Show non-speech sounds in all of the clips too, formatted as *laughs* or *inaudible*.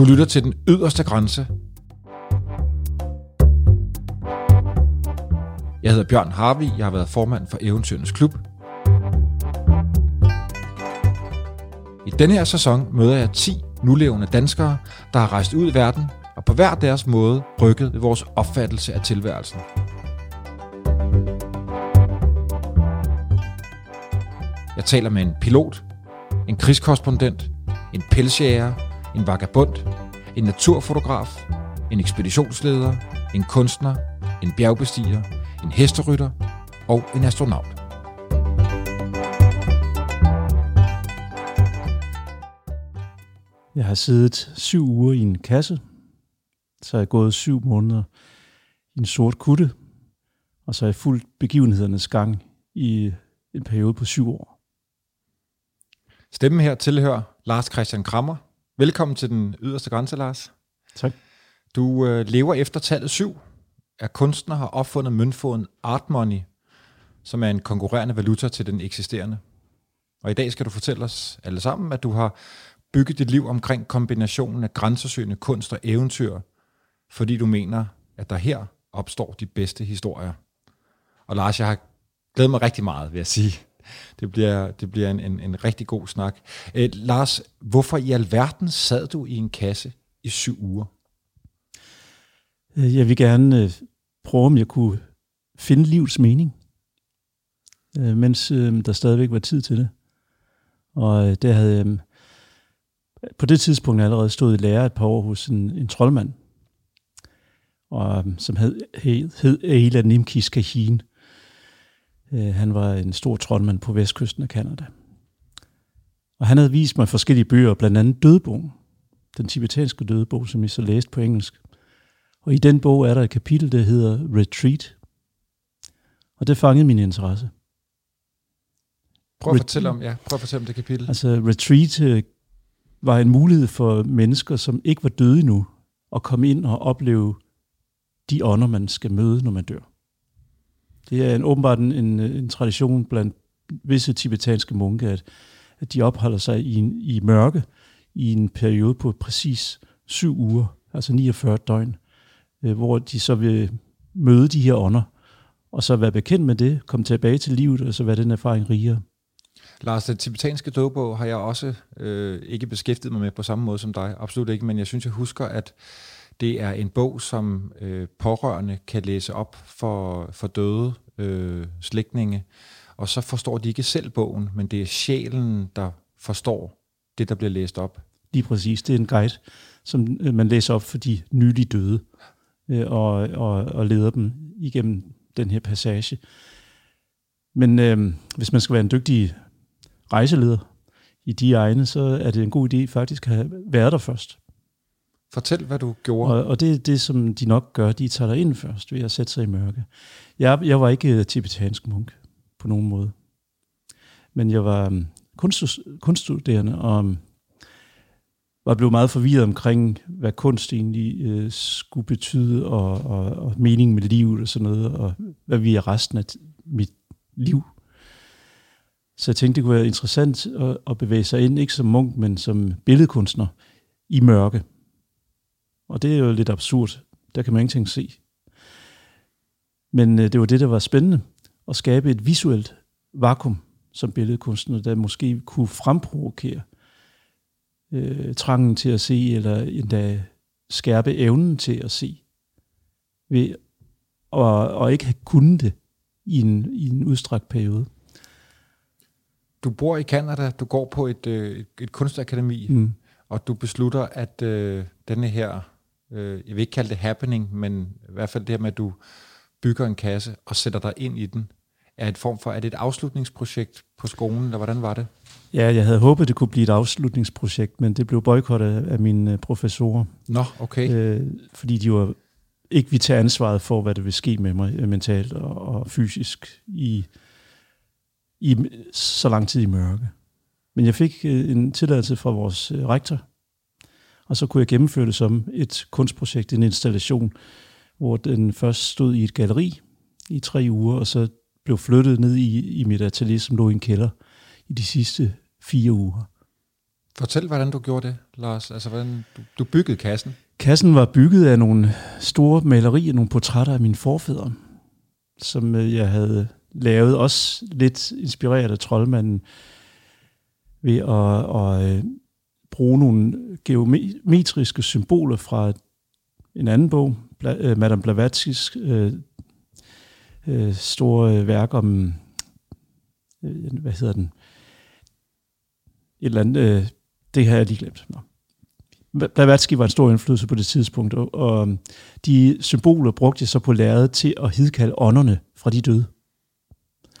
Du lytter til den yderste grænse. Jeg hedder Bjørn Harvi, jeg har været formand for Eventyrens Klub. I denne her sæson møder jeg 10 nulevende danskere, der har rejst ud i verden og på hver deres måde rykket ved vores opfattelse af tilværelsen. Jeg taler med en pilot, en krigskorrespondent, en pelsjæger, en vagabond, en naturfotograf, en ekspeditionsleder, en kunstner, en bjergbestiger, en hesterytter og en astronaut. Jeg har siddet syv uger i en kasse, så er jeg gået syv måneder i en sort kutte, og så har jeg fulgt begivenhedernes gang i en periode på syv år. Stemmen her tilhører Lars Christian Krammer. Velkommen til den yderste grænse, Lars. Tak. Du øh, lever efter tallet syv, er kunstner har opfundet møntfoden Art Money, som er en konkurrerende valuta til den eksisterende. Og i dag skal du fortælle os alle sammen, at du har bygget dit liv omkring kombinationen af grænsesøgende kunst og eventyr, fordi du mener, at der her opstår de bedste historier. Og Lars, jeg har glædet mig rigtig meget, vil jeg sige. Det bliver, det bliver en, en, en rigtig god snak. Øh, Lars, hvorfor i alverden sad du i en kasse i syv uger? Øh, jeg vil gerne øh, prøve, om jeg kunne finde livets mening, øh, mens øh, der stadigvæk var tid til det. Og øh, der havde øh, på det tidspunkt allerede stået i lære et par år hos en, en troldmand, og, øh, som hed, hed, hed Eila Nimkis Kahin. Øh, han var en stor troldmand på vestkysten af Kanada. Og han havde vist mig forskellige bøger, blandt andet Dødebogen, den tibetanske dødebog, som jeg så læste på engelsk. Og i den bog er der et kapitel, der hedder Retreat. Og det fangede min interesse. Prøv at, fortælle om, ja, prøv at fortælle om det kapitel. Altså Retreat øh, var en mulighed for mennesker, som ikke var døde endnu, at komme ind og opleve de ånder, man skal møde, når man dør. Det er en, åbenbart en, en, en tradition blandt visse tibetanske munke, at, at de opholder sig i, en, i mørke i en periode på præcis syv uger, altså 49 døgn, øh, hvor de så vil møde de her ånder, og så være bekendt med det, komme tilbage til livet, og så være den erfaring rigere. Lars, den tibetanske dogbog har jeg også øh, ikke beskæftiget mig med på samme måde som dig, absolut ikke, men jeg synes, jeg husker, at det er en bog, som øh, pårørende kan læse op for, for døde øh, slægtninge, og så forstår de ikke selv bogen, men det er sjælen, der forstår det, der bliver læst op. Lige præcis, det er en guide, som øh, man læser op for de nylig døde, øh, og, og, og leder dem igennem den her passage. Men øh, hvis man skal være en dygtig rejseleder i de egne, så er det en god idé faktisk at have været der først. Fortæl, hvad du gjorde. Og, og det er det, som de nok gør. De tager dig ind først ved at sætte sig i mørke. Jeg, jeg var ikke øh, tibetansk munk på nogen måde. Men jeg var mm, kunst, kunststuderende og mm, var blevet meget forvirret omkring, hvad kunst egentlig øh, skulle betyde, og, og, og mening med livet og sådan noget, og hvad vi er resten af mit liv. Så jeg tænkte, det kunne være interessant at, at bevæge sig ind, ikke som munk, men som billedkunstner i mørke. Og det er jo lidt absurd. Der kan man ingenting se. Men øh, det var det, der var spændende. At skabe et visuelt vakuum som billedkunstner, der måske kunne fremprovokere øh, trangen til at se, eller endda skærpe evnen til at se, ved og, og ikke have kunnet det i en, i en udstrakt periode. Du bor i Kanada, du går på et, øh, et kunstakademi, mm. og du beslutter, at øh, denne her, øh, jeg vil ikke kalde det happening, men i hvert fald det her med, at du bygger en kasse og sætter dig ind i den, er et form for, er det et afslutningsprojekt på skolen, eller hvordan var det? Ja, jeg havde håbet, det kunne blive et afslutningsprojekt, men det blev boykottet af mine professorer. Nå, okay. Øh, fordi de var ikke vi tager ansvaret for, hvad der vil ske med mig mentalt og, og fysisk i, i så lang tid i mørke. Men jeg fik øh, en tilladelse fra vores øh, rektor, og så kunne jeg gennemføre det som et kunstprojekt, en installation, hvor den først stod i et galeri i tre uger, og så blev flyttet ned i, i mit atelier, som lå i en kælder i de sidste fire uger. Fortæl, hvordan du gjorde det, Lars. Altså, hvordan du, du byggede kassen. Kassen var bygget af nogle store malerier, nogle portrætter af mine forfædre, som øh, jeg havde lavet, også lidt inspireret af troldmanden, ved at, at bruge nogle geometriske symboler fra en anden bog, øh, Madame Blavatskys øh, øh, store værk om, øh, hvad hedder den, et eller andet, øh, det har jeg lige glemt. Nå. Blavatsky var en stor indflydelse på det tidspunkt, og, og de symboler brugte jeg så på lærredet til at hidkalde ånderne fra de døde.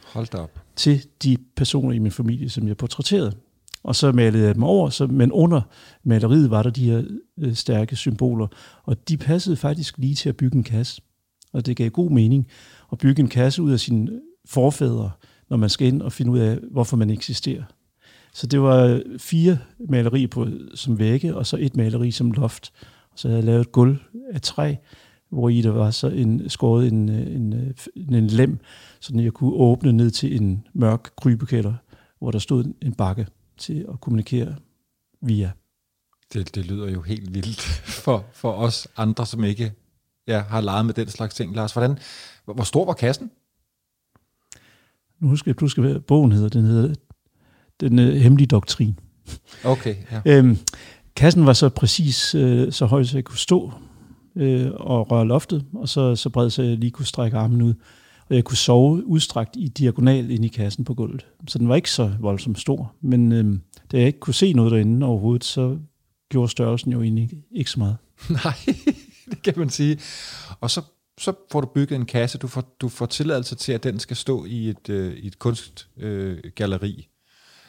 Hold da op. Til de personer i min familie, som jeg portrætterede. Og så malede jeg dem over, så, men under maleriet var der de her øh, stærke symboler, og de passede faktisk lige til at bygge en kasse. Og det gav god mening at bygge en kasse ud af sine forfædre, når man skal ind og finde ud af, hvorfor man eksisterer. Så det var øh, fire malerier på, som vægge, og så et maleri som loft. Og så havde jeg lavet et gulv af træ, hvor i der var så en, skåret en, øh, en, øh, en, en lem, så jeg kunne åbne ned til en mørk krybekælder, hvor der stod en bakke til at kommunikere via. Det, det lyder jo helt vildt *laughs* for, for os andre, som ikke ja, har leget med den slags ting. Lars, hvordan, hvor stor var kassen? Nu husker jeg, skal være, bogen hedder, den hedder Den uh, hemmelige doktrin. Okay, ja. *laughs* Øhm, kassen var så præcis øh, så højt, så jeg kunne stå øh, og røre loftet, og så, så bred, så jeg lige kunne strække armen ud. Og jeg kunne sove udstrakt i diagonal ind i kassen på gulvet. Så den var ikke så voldsomt stor, men øh, da jeg ikke kunne se noget derinde overhovedet, så gjorde størrelsen jo egentlig ikke så meget. *laughs* Nej, det kan man sige. Og så, så får du bygget en kasse, du får, du får tilladelse til, at den skal stå i et, øh, i et kunstgalleri. Øh,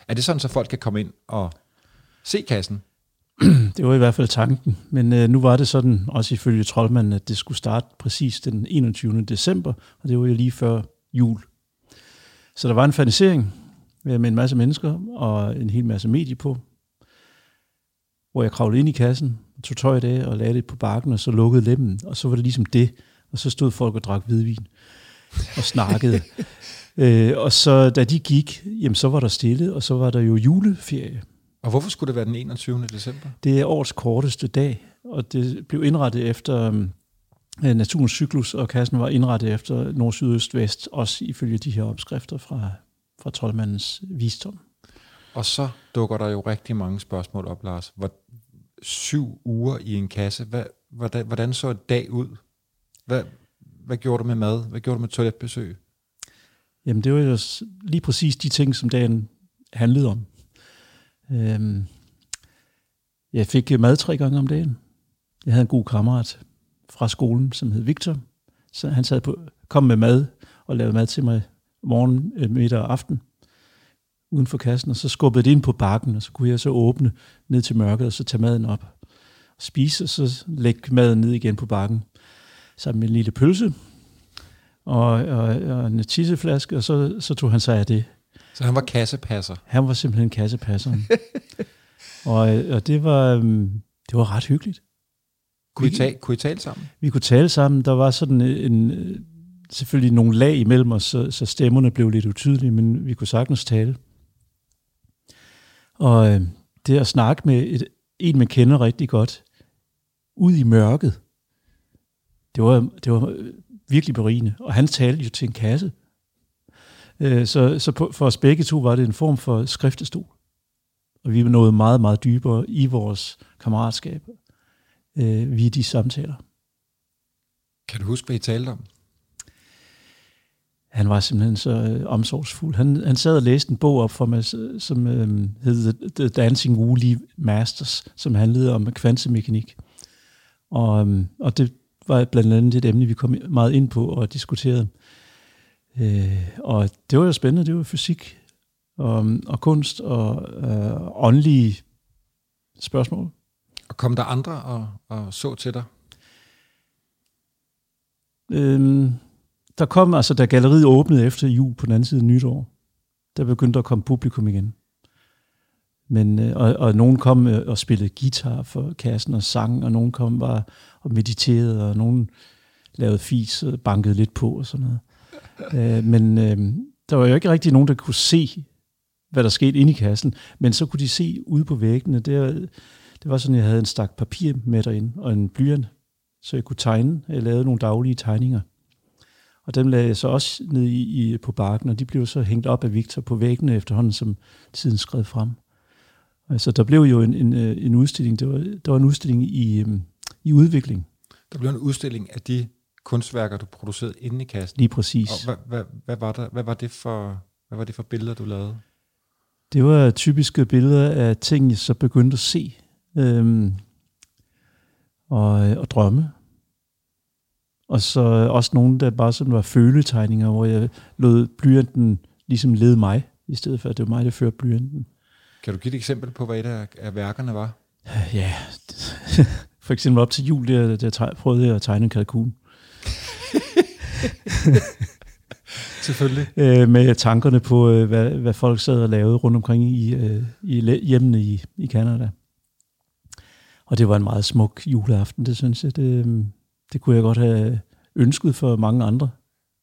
er det sådan, så folk kan komme ind og se kassen? *clears throat* det var i hvert fald tanken. Men øh, nu var det sådan, også ifølge troldmanden, at det skulle starte præcis den 21. december, og det var jo lige før jul. Så der var en fanisering med en masse mennesker og en hel masse medier på, hvor jeg kravlede ind i kassen, tog tøjet af og lagde det på bakken, og så lukkede lemmen, og så var det ligesom det. Og så stod folk og drak hvidvin og snakkede. *laughs* øh, og så da de gik, jamen så var der stille, og så var der jo juleferie. Og hvorfor skulle det være den 21. december? Det er årets korteste dag, og det blev indrettet efter um, naturens cyklus, og kassen var indrettet efter nord, syd, øst, vest, også ifølge de her opskrifter fra, fra troldmandens visdom. Og så dukker der jo rigtig mange spørgsmål op, Lars. Hvor, syv uger i en kasse, hvad, hvordan, hvordan så et dag ud? Hvad, hvad gjorde du med mad? Hvad gjorde du med toiletbesøg? Jamen, det var jo lige præcis de ting, som dagen handlede om. Øhm, jeg fik mad tre gange om dagen. Jeg havde en god kammerat fra skolen, som hed Victor. Så han sad på, kom med mad og lavede mad til mig morgen, øh, middag og aften uden for kassen, og så skubbede det ind på bakken, og så kunne jeg så åbne ned til mørket, og så tage maden op. Spise, og så lægge maden ned igen på bakken, sammen med en lille pølse, og, og, og en tisseflaske, og så, så tog han sig af det. Så han var kassepasser? Han var simpelthen kassepasser. *laughs* og, og det var, øhm, det var ret hyggeligt. Kunne I, tale, kunne I tale sammen? Vi kunne tale sammen. Der var sådan en, selvfølgelig nogle lag imellem os, så, så stemmerne blev lidt utydelige, men vi kunne sagtens tale. Og øh, det at snakke med et, en, man kender rigtig godt, ud i mørket, det var, det var virkelig berigende. Og han talte jo til en kasse. Øh, så så på, for os begge to var det en form for skriftestol. Og vi var nået meget, meget dybere i vores kammeratskab øh, via de samtaler. Kan du huske, hvad I talte om? Han var simpelthen så øh, omsorgsfuld. Han, han sad og læste en bog op for mig, som øh, hed The Dancing Woolly Masters, som handlede om kvantemekanik. Og, øh, og det var blandt andet et emne, vi kom meget ind på og diskuterede. Øh, og det var jo spændende. Det var fysik og, og kunst og øh, åndelige spørgsmål. Og kom der andre og, og så til dig? Øh, der kom, altså da galleriet åbnede efter jul på den anden side nytår, der begyndte der at komme publikum igen. Men, øh, og, og nogen kom øh, og spillede guitar for kassen og sang, og nogen kom bare og mediterede, og nogen lavede fis og bankede lidt på og sådan noget. Øh, men øh, der var jo ikke rigtig nogen, der kunne se hvad der skete inde i kassen. Men så kunne de se ude på væggene, det, det var sådan, at jeg havde en stak papir med derinde, og en blyant, så jeg kunne tegne. Jeg lavede nogle daglige tegninger. Og dem lagde jeg så også ned i, i, på barken, og de blev så hængt op af Victor på væggene efterhånden, som tiden skred frem. Altså, der blev jo en, en, øh, en udstilling, det var, der var en udstilling i, øh, i udvikling. Der blev en udstilling af de kunstværker, du producerede inde i kassen. Lige præcis. Og hvad, hvad, hvad, var der, hvad, var det for, hvad var det for billeder, du lavede? Det var typiske billeder af ting, jeg så begyndte at se øhm, og, og drømme. Og så også nogle, der bare sådan var føletegninger, hvor jeg lod blyanten ligesom lede mig, i stedet for at det var mig, der førte blyanten. Kan du give et eksempel på, hvad et af, af værkerne var? Ja, *laughs* for eksempel op til jul, der, der prøvede jeg at tegne en kalkun. *laughs* Selvfølgelig. Øh, med tankerne på, øh, hvad, hvad folk sad og lavede rundt omkring i, øh, i hjemmene i, i Canada. Og det var en meget smuk juleaften, det synes jeg. Det, det kunne jeg godt have ønsket for mange andre.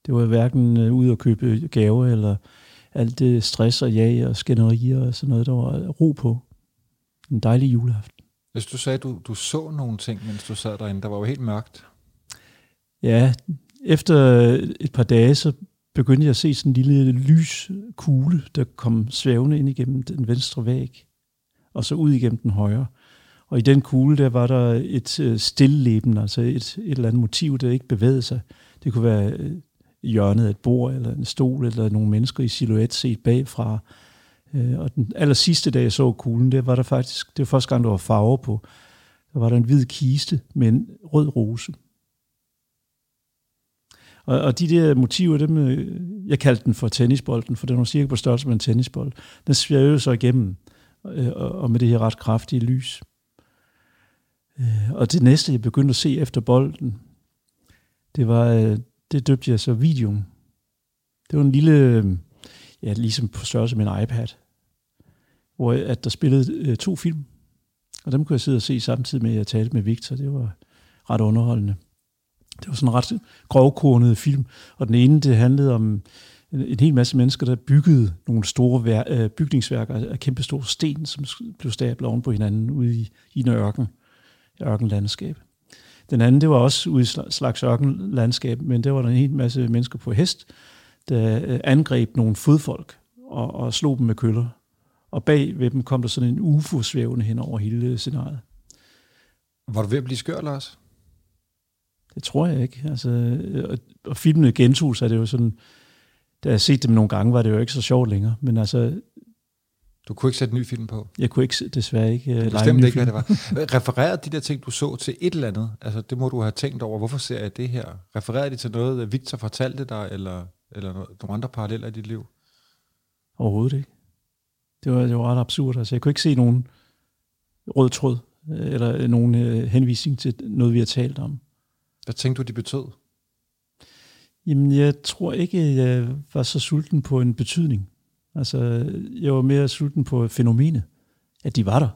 Det var hverken øh, ud at købe gaver, eller alt det stress og jag og skænderier og sådan noget, der var ro på. En dejlig juleaften. Hvis du sagde, at du, du så nogle ting, mens du sad derinde, der var jo helt mørkt. Ja, efter et par dage, så begyndte jeg at se sådan en lille lyskugle, der kom svævende ind igennem den venstre væg, og så ud igennem den højre. Og i den kugle, der var der et øh, stilleben, altså et, et eller andet motiv, der ikke bevægede sig. Det kunne være øh, hjørnet af et bord, eller en stol, eller nogle mennesker i silhuet set bagfra. Øh, og den aller sidste dag, jeg så kuglen, der var der faktisk, det var første gang, der var farver på. Der var der en hvid kiste med en rød rose. Og, og de der motiver, dem, øh, jeg kaldte den for tennisbolden, for den var cirka på størrelse med en tennisbold. Den svævede så igennem, øh, og med det her ret kraftige lys. Øh, og det næste, jeg begyndte at se efter bolden, det var, øh, det døbte jeg så videoen. Det var en lille, øh, ja, ligesom på størrelse med en iPad, hvor at der spillede øh, to film. Og dem kunne jeg sidde og se samtidig med, at jeg talte med Victor. Det var ret underholdende. Det var sådan en ret grovkornet film. Og den ene, det handlede om en, en hel masse mennesker, der byggede nogle store vær, øh, bygningsværker af kæmpe store sten, som blev stablet oven på hinanden ude i, i en ørken ørkenlandskab. Den anden, det var også ude i slags ørkenlandskab, men der var der en hel masse mennesker på hest, der øh, angreb nogle fodfolk og, og slog dem med køller. Og bag ved dem kom der sådan en UFO svævende hen over hele scenariet. Var du ved at blive skør, Lars? Det tror jeg ikke. Altså, og, og filmene gentog sig, det jo sådan, da jeg set dem nogle gange, var det jo ikke så sjovt længere. Men altså, du kunne ikke sætte en ny film på? Jeg kunne ikke, desværre ikke uh, ny ikke, film. hvad det var. *laughs* Refererede de der ting, du så til et eller andet? Altså, det må du have tænkt over. Hvorfor ser jeg det her? Refererede de til noget, Victor fortalte dig, eller, eller nogle andre paralleller i dit liv? Overhovedet ikke. Det var, det var ret absurd. Altså, jeg kunne ikke se nogen rød tråd, øh, eller nogen uh, henvisning til noget, vi har talt om. Hvad tænkte du, de betød? Jamen, jeg tror ikke, jeg var så sulten på en betydning. Altså, jeg var mere sulten på fænomenet, at de var der.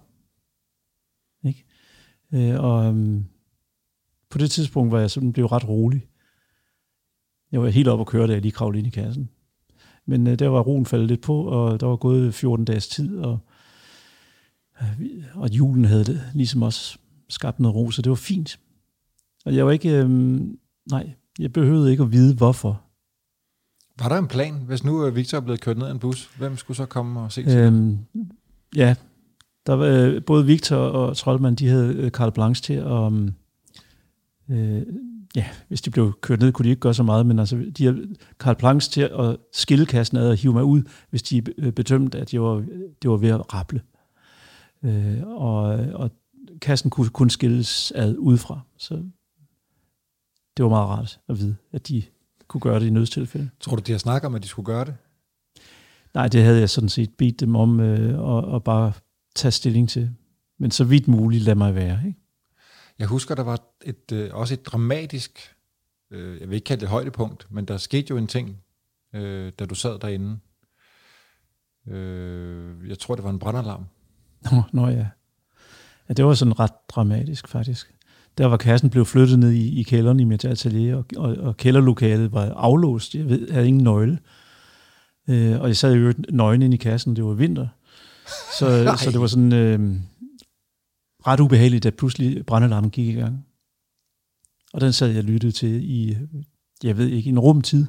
Ikke? Øh, og um, på det tidspunkt var jeg sådan blevet ret rolig. Jeg var helt oppe og køre, da jeg lige kravlede ind i kassen. Men uh, der var roen faldet lidt på, og der var gået 14 dages tid, og, uh, og julen havde det ligesom også skabt noget ro, så det var fint. Og jeg var ikke, um, nej, jeg behøvede ikke at vide, hvorfor. Var der en plan, hvis nu øh, Victor er blevet kørt ned af en bus? Hvem skulle så komme og se til øhm, Ja, der var, øh, både Victor og Trollmann, de havde øh, Karl Blanche til at... Um, øh, ja, hvis de blev kørt ned, kunne de ikke gøre så meget, men altså, de har Karl Planks til at skille kassen ad og hive mig ud, hvis de bedømte, at jeg var, det var ved at rapple. Øh, og, og kassen kunne kun skilles ad udefra, så det var meget rart at vide, at de kunne gøre det i nødstilfælde. Tror du, de har snakket om, at de skulle gøre det? Nej, det havde jeg sådan set bedt dem om øh, og, og bare tage stilling til. Men så vidt muligt, lad mig være. Ikke? Jeg husker, der var et, øh, også et dramatisk, øh, jeg vil ikke kalde det højdepunkt, men der skete jo en ting, øh, da du sad derinde. Øh, jeg tror, det var en brandalarm. Nå, nå ja. ja. det var sådan ret dramatisk faktisk der var kassen blev flyttet ned i, i kælderen i mit atelier, og, og, og kælderlokalet var aflåst. Jeg ved, jeg havde ingen nøgle. Øh, og jeg sad jo nøgen ind i kassen, det var vinter. Så, *laughs* så det var sådan øh, ret ubehageligt, at pludselig brændalarmen gik i gang. Og den sad jeg lyttede til i, jeg ved ikke, en rumtid,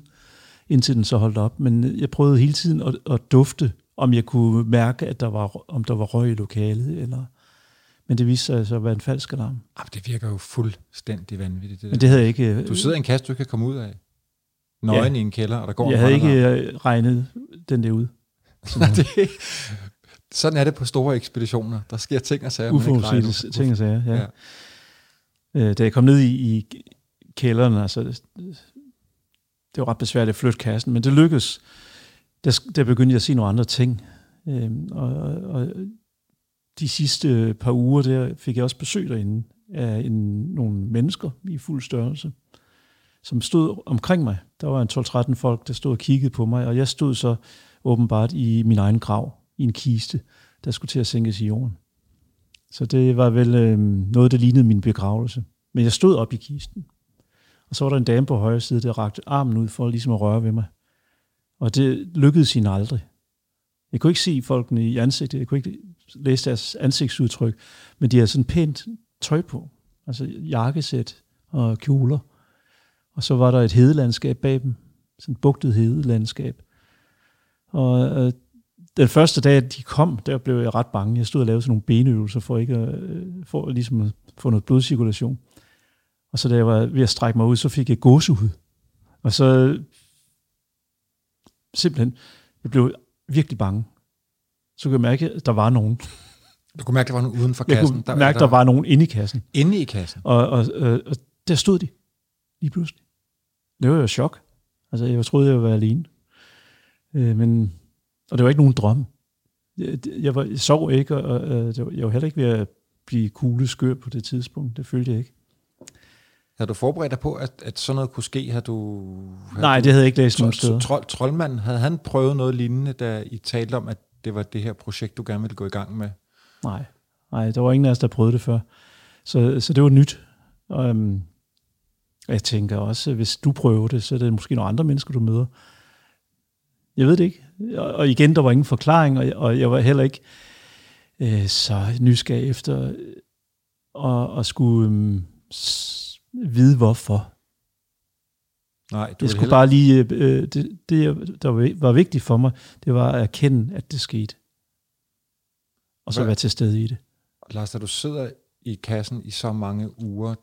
indtil den så holdt op. Men jeg prøvede hele tiden at, at dufte, om jeg kunne mærke, at der var, om der var røg i lokalet, eller men det viste sig altså at være en falsk alarm. Jamen, det virker jo fuldstændig vanvittigt. Det Men det havde jeg ikke... øh, Du sidder i en kasse, du kan komme ud af. Nøgen ja. i en kælder, og der går Jeg havde ikke brændalarm. øh, regnet den der ud. *laughs* det, sådan er det på store ekspeditioner. Der sker ting og sager, med. ting og sager, ja. Ja. Øh, da jeg kom ned i, i kælderen, altså, det var ret besværligt at flytte kassen, men det lykkedes. Der, der begyndte jeg at se nogle andre ting. Og, og, og de sidste par uger der fik jeg også besøg derinde af en, nogle mennesker i fuld størrelse, som stod omkring mig. Der var en 12-13 folk, der stod og kiggede på mig, og jeg stod så åbenbart i min egen grav, i en kiste, der skulle til at sænkes i jorden. Så det var vel øh, noget, der lignede min begravelse. Men jeg stod op i kisten. Og så var der en dame på højre side, der rakte armen ud for ligesom at røre ved mig. Og det lykkedes hende aldrig. Jeg kunne ikke se folkene i ansigtet, jeg kunne ikke læse deres ansigtsudtryk, men de havde sådan pænt tøj på. Altså jakkesæt og kjoler. Og så var der et hedelandskab bag dem. Sådan et bugtet hedelandskab. Og øh, den første dag, de kom, der blev jeg ret bange. Jeg stod og lavede sådan nogle benøvelser for ikke at, øh, for ligesom at få noget blodcirkulation. Og så da jeg var ved at strække mig ud, så fik jeg gåsehud. Og så øh, simpelthen, jeg blev virkelig bange. Så kunne jeg mærke, at der var nogen. Du kunne mærke, der var nogen uden for Jeg kassen. kunne mærke, at der var nogen inde i kassen. Inde i kassen. Og, og, og, og der stod de lige pludselig. Det var jo chok. Altså, jeg troede, jeg ville være alene. Øh, men, og det var ikke nogen drøm. Jeg, jeg, var, jeg sov ikke, og, og var, jeg var heller ikke ved at blive kugleskør på det tidspunkt. Det følte jeg ikke. Har du forberedt dig på, at, at sådan noget kunne ske? Har du, har Nej, du, det havde jeg ikke læst nogen steder. Trold, troldmanden, havde han prøvet noget lignende, da I talte om, at det var det her projekt, du gerne ville gå i gang med? Nej, nej, der var ingen af os, der prøvede det før. Så, så det var nyt. Og, øhm, jeg tænker også, hvis du prøver det, så er det måske nogle andre mennesker, du møder. Jeg ved det ikke. Og, og igen, der var ingen forklaring, og, og jeg var heller ikke øh, så nysgerrig efter at, at skulle øh, vide, hvorfor. Nej, du Jeg skulle heller- bare lige, øh, det, det, der var, vigtigt for mig, det var at erkende, at det skete. Og så Hvad- være til stede i det. Lars, da du sidder i kassen i så mange uger,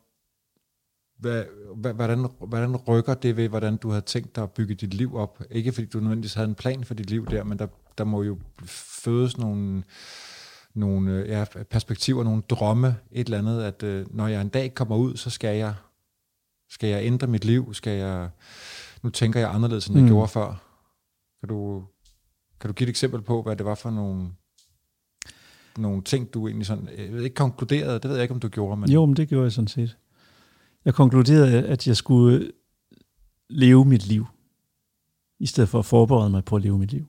hvad, hvordan, hvordan rykker det ved, hvordan du havde tænkt dig at bygge dit liv op? Ikke fordi du nødvendigvis havde en plan for dit liv der, men der, der må jo fødes nogle, nogle øh, ja, perspektiver, nogle drømme, et eller andet, at øh, når jeg en dag kommer ud, så skal jeg, skal jeg ændre mit liv, skal jeg, nu tænker jeg anderledes, end jeg Mm. gjorde før. Kan du, kan du give et eksempel på, hvad det var for nogle, nogle ting, du egentlig sådan, jeg ved ikke konkluderede, det ved jeg ikke, om du gjorde, men Jo, men det gjorde jeg sådan set. Jeg konkluderede, at jeg skulle leve mit liv, i stedet for at forberede mig på at leve mit liv.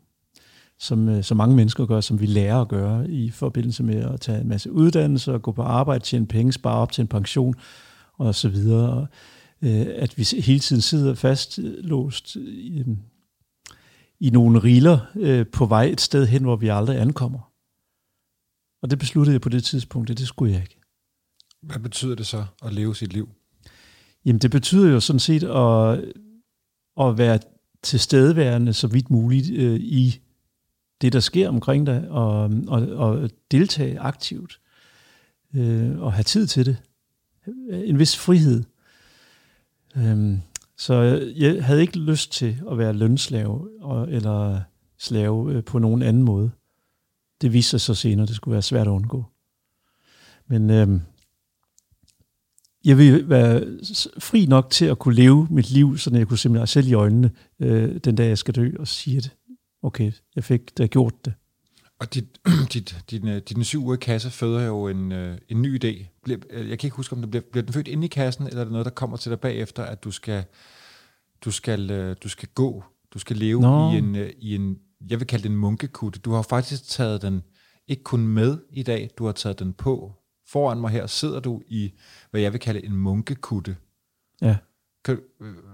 Som, øh, som mange mennesker gør, som vi lærer at gøre i forbindelse med at tage en masse uddannelse, gå på arbejde, tjene penge, spare op til en pension og så videre. Og, øh, at vi hele tiden sidder fastlåst i, i nogle riller øh, på vej et sted hen, hvor vi aldrig ankommer. Og det besluttede jeg på det tidspunkt, at det skulle jeg ikke. hvad betyder det så at leve sit liv? Jamen det betyder jo sådan set at, at være tilstedeværende så vidt muligt øh, i det, der sker omkring dig, og, og, og deltage aktivt, øh, og have tid til det. En vis frihed. Øhm, så jeg havde ikke lyst til at være lønslave, og, eller slave øh, på nogen anden måde. Det viste sig så senere, det skulle være svært at undgå. Men øhm, jeg ville være fri nok til at kunne leve mit liv, så jeg kunne se mig selv i øjnene øh, den dag, jeg skal dø, og sige, det okay, jeg fik da gjort det. Og dit, *clears throat* dit, din, øh, din syv uger kasse føder jo en, øh, en ny idé. Øh, jeg kan ikke huske, om det bliver, bliver den født inde i kassen, eller er det noget, der kommer til dig bagefter, at du skal, du skal, du skal gå, du skal leve Nå. i en, i en, jeg vil kalde det en munkekutte. Du har faktisk taget den ikke kun med i dag, du har taget den på. Foran mig her sidder du i, hvad jeg vil kalde en munkekutte. Ja. Kan du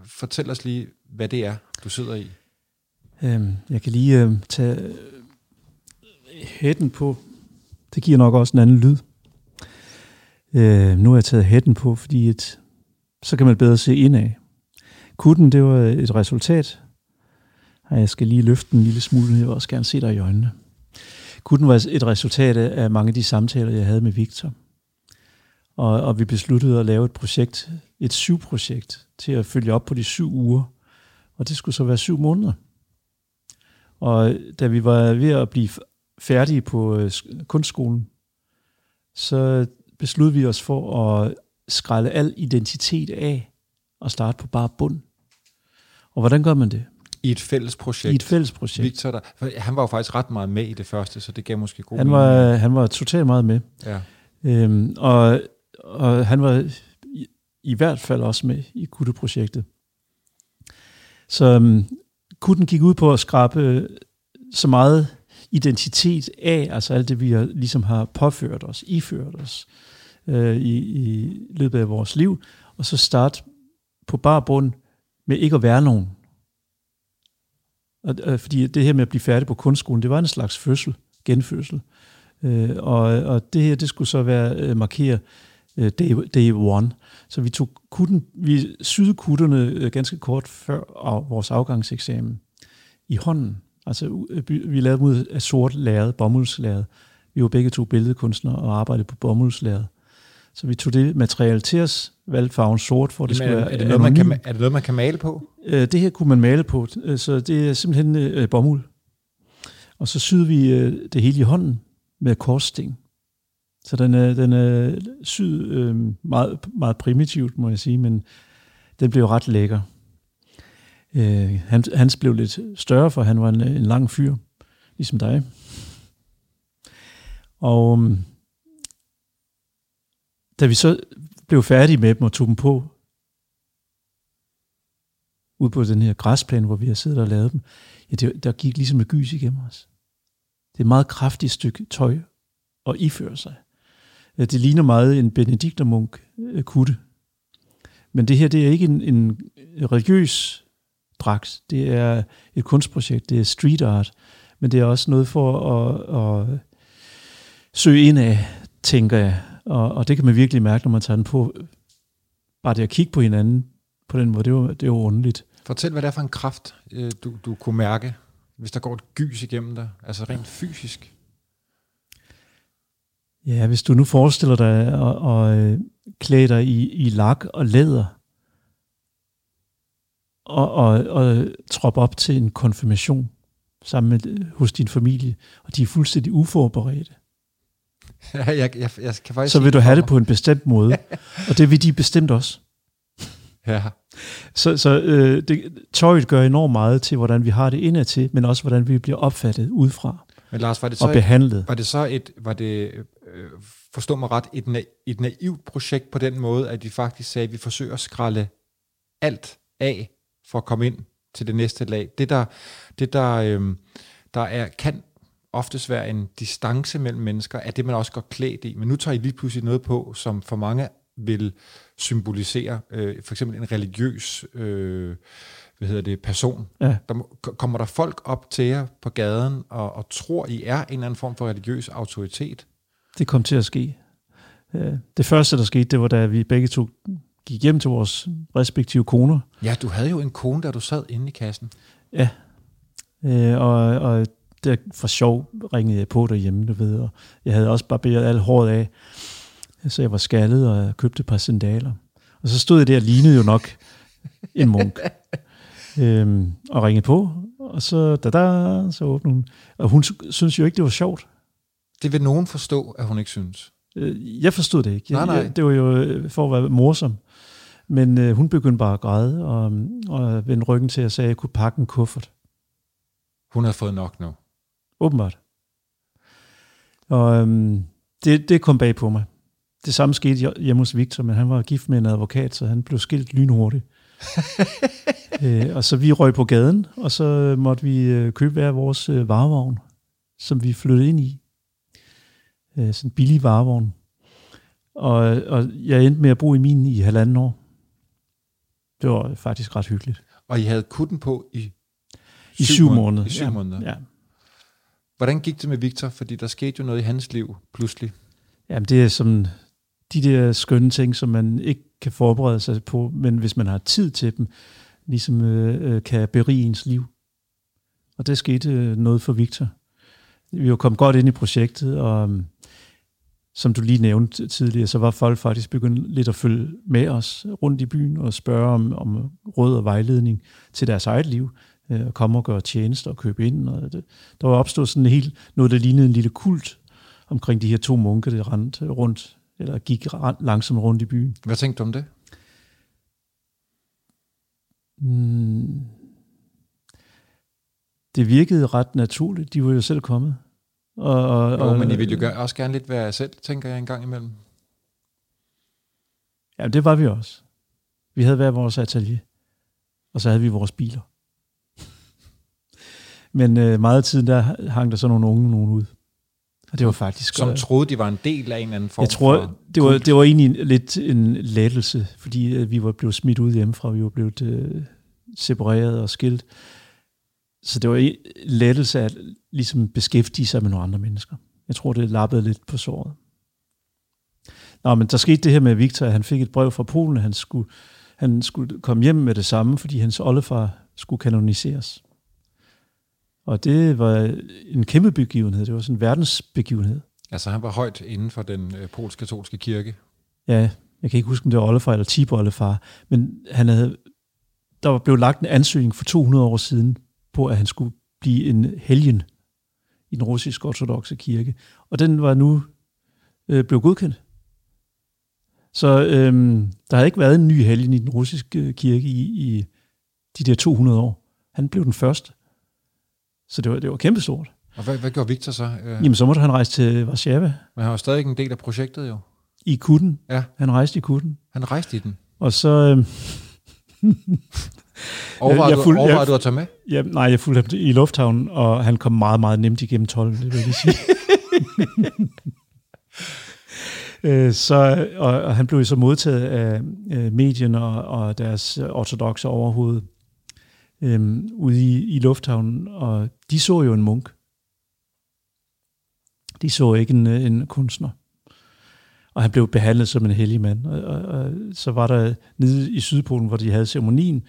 fortælle os lige, hvad det er, du sidder i? Øhm, jeg kan lige øhm, øh, tage hætten på. Det giver nok også en anden lyd. Øh, nu har jeg taget hætten på, fordi et, så kan man bedre se indad. Kutten, det var øh, et resultat. Jeg skal lige løfte en lille smule, jeg vil også gerne se dig i øjnene. Kutten var et resultat af mange af de samtaler, jeg havde med Victor. Og, og vi besluttede at lave et projekt, et syv-projekt, til at følge op på de syv uger. Og det skulle så være syv måneder. Og da vi var ved at blive færdige på øh, kunstskolen, så besluttede vi os for at skrælle al identitet af og starte på bare bund. Og hvordan gør man det? I et fælles projekt. I et fælles projekt. Victor, der, han var jo faktisk ret meget med i det første, så det gav måske god han var, han var totalt meget med. Ja. Øhm, og, og han var i, i hvert fald også med i Kutte-projektet. Så um, Kutten gik ud på at skrabe øh, så meget identitet af, altså alt det, vi har, ligesom har påført os, iført os øh, i, i løbet af vores liv, og så starte på bare bund med ikke at være nogen. Og, øh, fordi det her med at blive færdig på kunstskolen, det var en slags fødsel, genfødsel. Øh, og, og det her, det skulle så være øh, markere øh, day, day one. Så vi tog kutten, vi syede kutterne øh, ganske kort før vores afgangseksamen i hånden. Altså, øh, vi lavede ud af sort lærred, bomuldslærred. Vi var begge to billedkunstnere og arbejdede på bomuldslærred. Så vi tog det materiale til os, valgte farven sort, for det Jamen, skulle være er det, noget, man kan, er det noget, man kan male på? Øh, det her kunne man male på, så det er simpelthen øh, bomuld. Og så syede vi øh, det hele i hånden med korsting. Så den er, den er syd øh, meget, meget primitivt, må jeg sige, men den blev ret lækker. Øh, han, hans blev lidt større, for han var en, en lang fyr, ligesom dig. Og øh, da vi så blev færdige med dem og tog dem på, ud på den her græsplæne, hvor vi har siddet og lavet dem, ja, det, der gik ligesom et gys igennem os. Det er et meget kraftigt stykke tøj at iføre sig. Det ligner meget en benediktermunk øh, kutte. Men det her, det er ikke en, en religiøs dragt. Det er et kunstprojekt, det er street art, men det er også noget for at, at søge ind af, tænker jeg. Og, og det kan man virkelig mærke, når man tager den på. Bare det at kigge på hinanden på den måde, det var, det var underligt. Fortæl, hvad det er for en kraft, øh, du, du kunne mærke, hvis der går et gys igennem dig, altså rent fysisk. Ja, hvis du nu forestiller dig at, at øh, klæde dig i, i lak og læder, og, og, og troppe op til en konfirmation sammen med, hos din familie, og de er fuldstændig uforberedte. Ja, jeg, jeg, jeg kan faktisk så vil du have det på en bestemt måde, *laughs* og det vil de bestemt også. Ja. Så, så øh, det, tøjet gør enormt meget til, hvordan vi har det indad til, men også hvordan vi bliver opfattet udefra. Men Lars, var det så og behandlet. Et, var det så et, var det, øh, forstå mig ret, et, na- et naivt projekt på den måde, at vi faktisk sagde, at vi forsøger at skralde alt af, for at komme ind til det næste lag. Det der, det der, øh, der er, kan oftest være en distance mellem mennesker, er det, man også går klædt i. Men nu tager I lige pludselig noget på, som for mange vil symbolisere øh, for eksempel en religiøs øh, hvad hedder det, person. Ja. Der må, kommer der folk op til jer på gaden og, og tror, I er en eller anden form for religiøs autoritet? Det kom til at ske. Øh, det første, der skete, det var, da vi begge to gik hjem til vores respektive koner. Ja, du havde jo en kone, da du sad inde i kassen. Ja, øh, og, og der for sjov ringede jeg på derhjemme, du ved, og jeg havde også barberet alt håret af, så jeg var skaldet, og jeg købte et par sandaler. Og så stod jeg der og lignede jo nok en munk. *laughs* øhm, og ringede på, og så, da, da, så åbnede hun. Og hun synes jo ikke, det var sjovt. Det vil nogen forstå, at hun ikke synes. Øh, jeg forstod det ikke. Nej, nej. Jeg, det var jo øh, for at være morsom. Men øh, hun begyndte bare at græde, og, og vendte ryggen til og sagde, at jeg kunne pakke en kuffert. Hun har fået nok nu. Åbenbart. Og øhm, det, det kom bag på mig. Det samme skete hjemme hos Victor, men han var gift med en advokat, så han blev skilt lynhurtigt. *laughs* øh, og så vi røg på gaden, og så måtte vi øh, købe hver vores øh, varevogn, som vi flyttede ind i. Øh, sådan en billig varevogn. Og, og jeg endte med at bo i min i halvanden år. Det var faktisk ret hyggeligt. Og I havde kutten på i I Syv syv, måneder. måneder. I syv ja. måneder. Ja. Hvordan gik det med Victor? Fordi der skete jo noget i hans liv pludselig. Jamen, det er som de der skønne ting, som man ikke kan forberede sig på, men hvis man har tid til dem, ligesom øh, øh kan berige ens liv. Og det skete øh, noget for Victor. Vi var kommet godt ind i projektet, og øhm, som du lige nævnte tidligere, så var folk faktisk begyndt lidt at følge med os rundt i byen og spørge om, om råd og vejledning til deres eget liv, øh, og komme og gøre tjenester og købe ind. Og det, der var opstået sådan en helt noget, der lignede en lille kult omkring de her to munke, der rendte rundt, eller gik langsomt rundt i byen. Hvad tænkte du om det? Mm. Det virkede ret naturligt. De var jo selv kommet. Og, og, Jo, og, men I ville jo gøre, også gerne lidt være selv, tænker jeg en gang imellem. Ja, det var vi også. Vi havde hver vores atelier, og så havde vi vores biler. *laughs* Men øh, meget af tiden, der hang der så nogle unge nogen ud. Og det var faktisk... Som øh, troede, de var en del af en eller anden form jeg tror, det var, det var egentlig lidt en lettelse, fordi øh, vi var blevet smidt ud hjemmefra, vi var blevet øh, separeret og skilt. Så det var en lettelse at ligesom beskæftige sig med nogle andre mennesker. Jeg tror, det lappede lidt på såret. Nå, men der skete det her med Victor, at han fik et brev fra Polen, han skulle, han skulle komme hjem med det samme, fordi hans oldefar skulle kanoniseres. Og det var en kæmpe begivenhed. Det var sådan en verdensbegivenhed. Altså, han var højt inden for den øh, polsk-katolske kirke. Ja, jeg kan ikke huske, om det var oldefar eller tiboldefar, men han havde, der var blevet lagt en ansøgning for 200 år siden på, at han skulle blive en helgen i den russiske ortodoxe kirke. Og den var nu øh, blevet godkendt. Så øhm, der havde ikke været en ny helgen i den russiske øh, kirke i, i de der 200 år. Han blev den første. Så det var, det var kæmpestort. Og hvad, hvad gjorde Victor så? Øh, Jamen, så måtte han rejse til Warszawa men han var stadig en del af projektet jo. i Kutten. Ja. Han rejste i Kutten. Han rejste i den. Og så... Øhm, *laughs* Overvejede, jeg du, fulgte- overvejede jeg- du at tage med? Ja, nej, jeg fulgte ham i lufthavnen, og han kom meget, meget nemt igennem tolden, det vil jeg lige sige. *laughs* Øh, så, og, og han blev så modtaget af øh, medierne og, og deres ortodoxe overhoved øh, ude i, i lufthavnen, og de så jo en munk. De så ikke en, øh, en kunstner. Og han blev behandlet som en hellig mand. Og, og, og så var der nede i Sydpolen, hvor de havde ceremonien,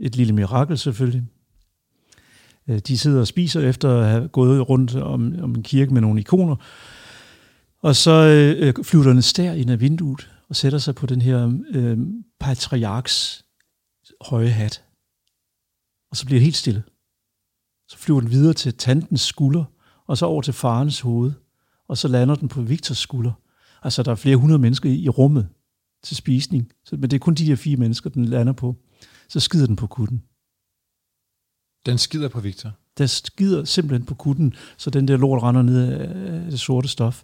et lille mirakel selvfølgelig. Øh, de sidder og spiser efter at have gået rundt om, om en kirke med nogle ikoner. Og så øh, øh flyver der en stær ind af vinduet og sætter sig på den her øh, patriarks høje hat. Og så bliver det helt stille. Så flyver den videre til tantens skulder, og så over til farens hoved. Og så lander den på Victors skulder. Altså, der er flere hundrede mennesker i, i rummet til spisning. Så, men det er kun de der fire mennesker, den lander på. Så skider den på kutten. Den skider på Victor. Der skider simpelthen på kutten, så den der lort render ned af det sorte stof.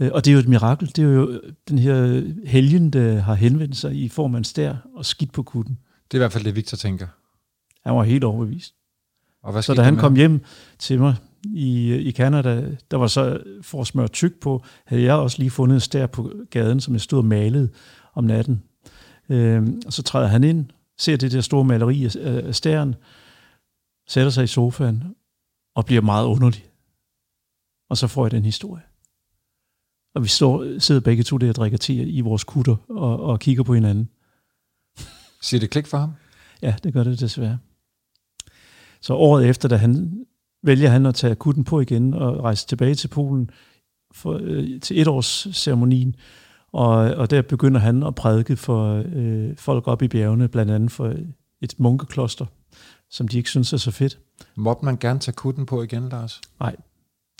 Øh, Og det er jo et mirakel. Det er jo den her helgen, der har henvendt sig i form af en stær og skidt på kutten. Det er i hvert fald det, Victor tænker. Han var helt overbevist. Og hvad Så da han med kom hjem til mig i, i Canada, der var så for at smøre tyk på, havde jeg også lige fundet en stær på gaden, som jeg stod og malede om natten. Øhm, og så træder han ind, ser det der store maleri af, af stæren, sætter sig i sofaen og bliver meget underlig. Og så får jeg den historie. Og vi står, sidder begge to der og drikker te i vores kutter og, og kigger på hinanden. Siger det klik for ham? Ja, det gør det desværre. Så året efter, da han vælger han at tage kutten på igen og rejse tilbage til Polen for, øh, til et års ceremonien. Og, og der begynder han at prædike for øh, folk op i bjergene, blandt andet for et munkekloster, som de ikke synes er så fedt. Måtte man gerne tage kutten på igen, Lars? Nej.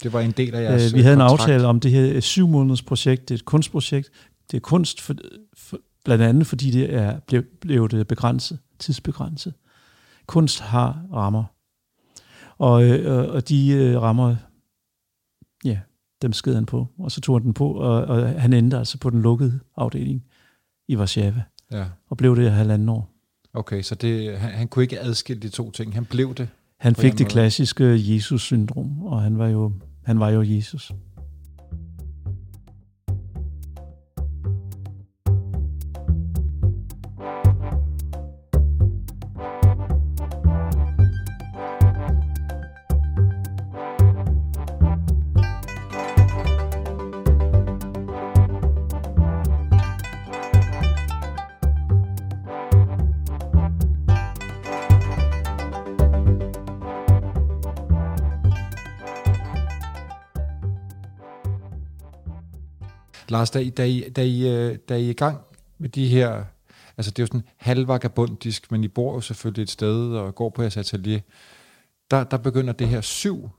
Det var en del af jeres Øh, vi havde en kontrakt. aftale om det her syv måneders projekt. Det er et kunstprojekt. Det er kunst for, for, blandt andet, fordi det er blevet, blevet begrænset, tidsbegrænset. Kunst har rammer. Og, øh, og de øh, rammer, ja, dem sked han på. Og så tog han den på, og, og han endte altså på den lukkede afdeling i Warszawa. Ja. Og blev det i halvanden år. Okay, så det, han, han kunne ikke adskille de to ting. Han blev det. Han fik det klassiske Jesus-syndrom, og han var jo, han var jo Jesus. Lars, da I, da, I, da, I, øh, da I er i gang med de her, altså det er jo sådan halvvagabundisk, men I bor jo selvfølgelig et sted og går på jeres atelier, der, der begynder det her syv,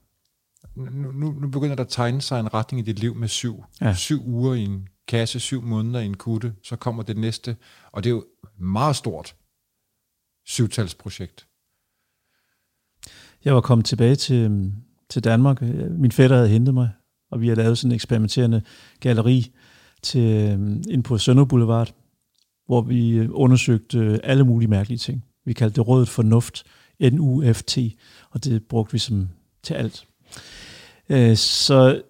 nu, nu, nu begynder der at tegne sig en retning i dit liv med syv. Ja. Syv uger i en kasse, syv måneder i en kutte, så kommer det næste, og det er jo meget stort syvtalsprojekt. Jeg var kommet tilbage til, til Danmark. Min fætter havde hentet mig, og vi har lavet sådan en eksperimenterende galleri til, øhm, ind på Sønder Boulevard, hvor vi øh, undersøgte øh, alle mulige mærkelige ting. Vi kaldte det Rådet Fornuft, NUFT, og det brugte vi som til alt. Øh, så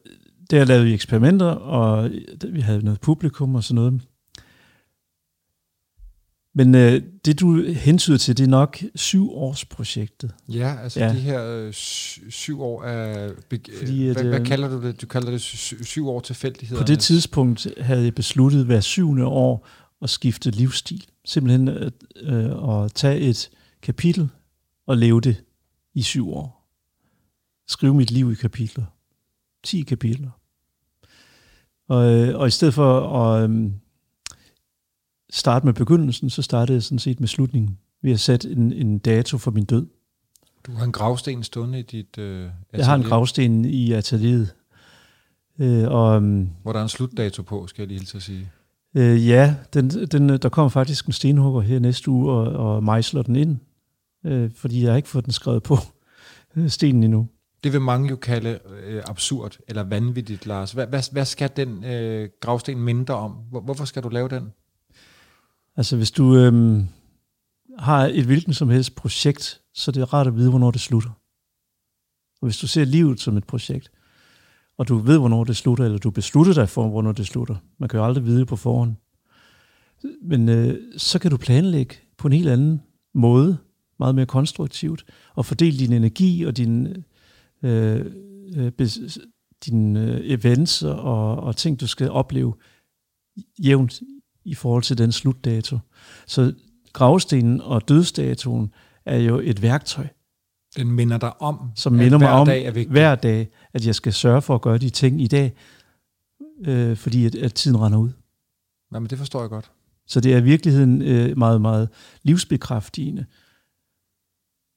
der lavede vi eksperimenter, og vi havde noget publikum og sådan noget. Men øh, det, du hentyder til, det er nok syvårsprojektet. Ja, altså Ja. de her øh, sy- syv år af... Fordi at, hvad, hvad øh, kalder du det? Du kalder det sy- syv år tilfældigheder. På det tidspunkt havde jeg besluttet hver syvende år at skifte livsstil. Simpelthen at, øh, at tage et kapitel og leve det i syv år. Skrive mit liv i kapitler. 10 kapitler. Og, øh, og i stedet for at øh, starte med begyndelsen, så startede jeg sådan set med slutningen. Ved at sætte en, en dato for min død. Du har en gravsten stående i dit øh, Jeg har en gravsten i atelieret. Øh, og, øh, Hvor der er en slutdato på, skal jeg lige hilse at sige. Øh, ja, den, den, der kommer faktisk en stenhugger her næste uge og, og mejsler den ind, øh, fordi jeg har ikke fået den skrevet på øh, stenen endnu. Det vil mange jo kalde øh, absurd eller vanvittigt, Lars. Hvad, hvad, hvad skal den øh, gravsten mindre om? Hvor, hvorfor skal du lave den? Altså hvis du øhm, har et hvilken som helst projekt, så det er det rart at vide, hvornår det slutter. Og hvis du ser livet som et projekt, og du ved, hvornår det slutter, eller du beslutter dig for, hvornår det slutter. Man kan jo aldrig vide på forhånd. Men øh, så kan du planlægge på en helt anden måde, meget mere konstruktivt, og fordele din energi og din, øh, øh, bes, dine øh, events og, og ting, du skal opleve jævnt i forhold til den slutdato. Så gravstenen og dødsdatoen er jo et værktøj, Den minder dig om, som minder mig hver om dag er vigtig. hver dag, at jeg skal sørge for at gøre de ting i dag, øh, fordi at, at tiden render ud. Jamen, det forstår jeg godt. Så det er i virkeligheden øh, meget, meget livsbekræftigende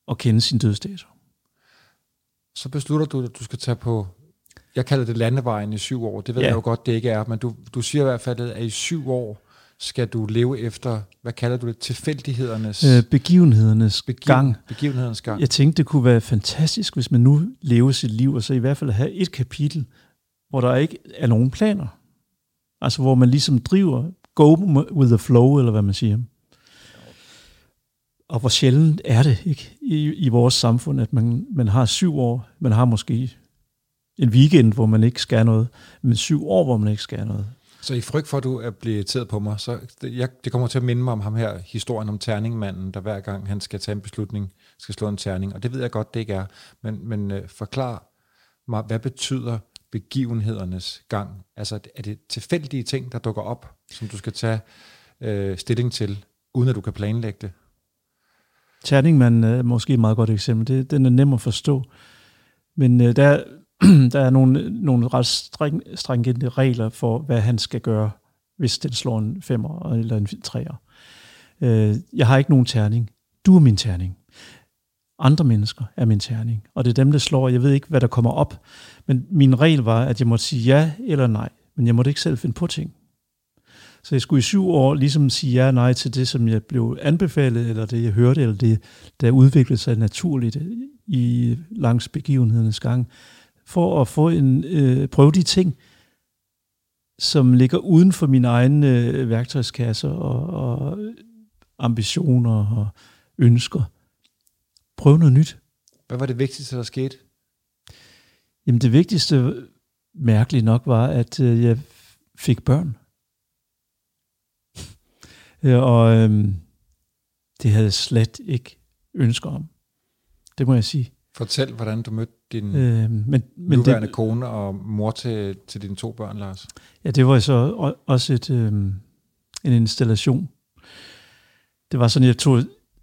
at kende sin dødsdato. Så beslutter du, at du skal tage på, jeg kalder det landevejen i syv år. Det ved ja. jeg jo godt, det ikke er. Men du, du siger i hvert fald, at i syv år skal du leve efter, hvad kalder du det, tilfældighedernes Øh, begivenhedernes begiv- gang. begivenhedernes gang. Jeg tænkte, det kunne være fantastisk, hvis man nu lever sit liv, og så i hvert fald have et kapitel, hvor der ikke er nogen planer. Altså hvor man ligesom driver, go with the flow, eller hvad man siger. Og hvor sjældent er det ikke i, i vores samfund, at man, man har syv år, man har måske en weekend, hvor man ikke skal noget, men syv år, hvor man ikke skal noget. Så i frygt for, at du er blevet irriteret på mig, så det, jeg, det kommer til at minde mig om ham her, historien om terningmanden, der hver gang han skal tage en beslutning, skal slå en terning. Og det ved jeg godt, det ikke er. Men, men øh, forklar mig, hvad betyder begivenhedernes gang? Altså, er det tilfældige ting, der dukker op, som du skal tage øh, stilling til, uden at du kan planlægge det? Terningmanden er måske et meget godt eksempel. Det, den er nem at forstå. Men øh, der, *clears throat* der er nogle, nogle ret streng, strengende regler for, hvad han skal gøre, hvis den slår en femmer eller en treer. Øh, jeg har ikke nogen terning. Du er min terning. Andre mennesker er min terning. Og det er dem, der slår. Jeg ved ikke, hvad der kommer op. Men min regel var, at jeg måtte sige ja eller nej. Men jeg måtte ikke selv finde på ting. Så jeg skulle i syv år ligesom sige ja og nej til det, som jeg blev anbefalet, eller det, jeg hørte, eller det, der udviklede sig naturligt i langs begivenhedernes gang, for at få en, øh, prøve de ting, som ligger uden for min egen øh, værktøjskasse og, og ambitioner og ønsker. Prøve noget nyt. Hvad var det vigtigste, der skete? Jamen det vigtigste, mærkeligt nok, var, at øh, jeg fik børn. Ja, *laughs* og øhm, det havde jeg slet ikke ønsker om. Det må jeg sige. Fortæl, hvordan du mødte din Øhm, men men nuværende det, kone og mor til, til dine to børn, Lars. ja, det var så også et, øhm, en installation. Det var sådan, jeg tog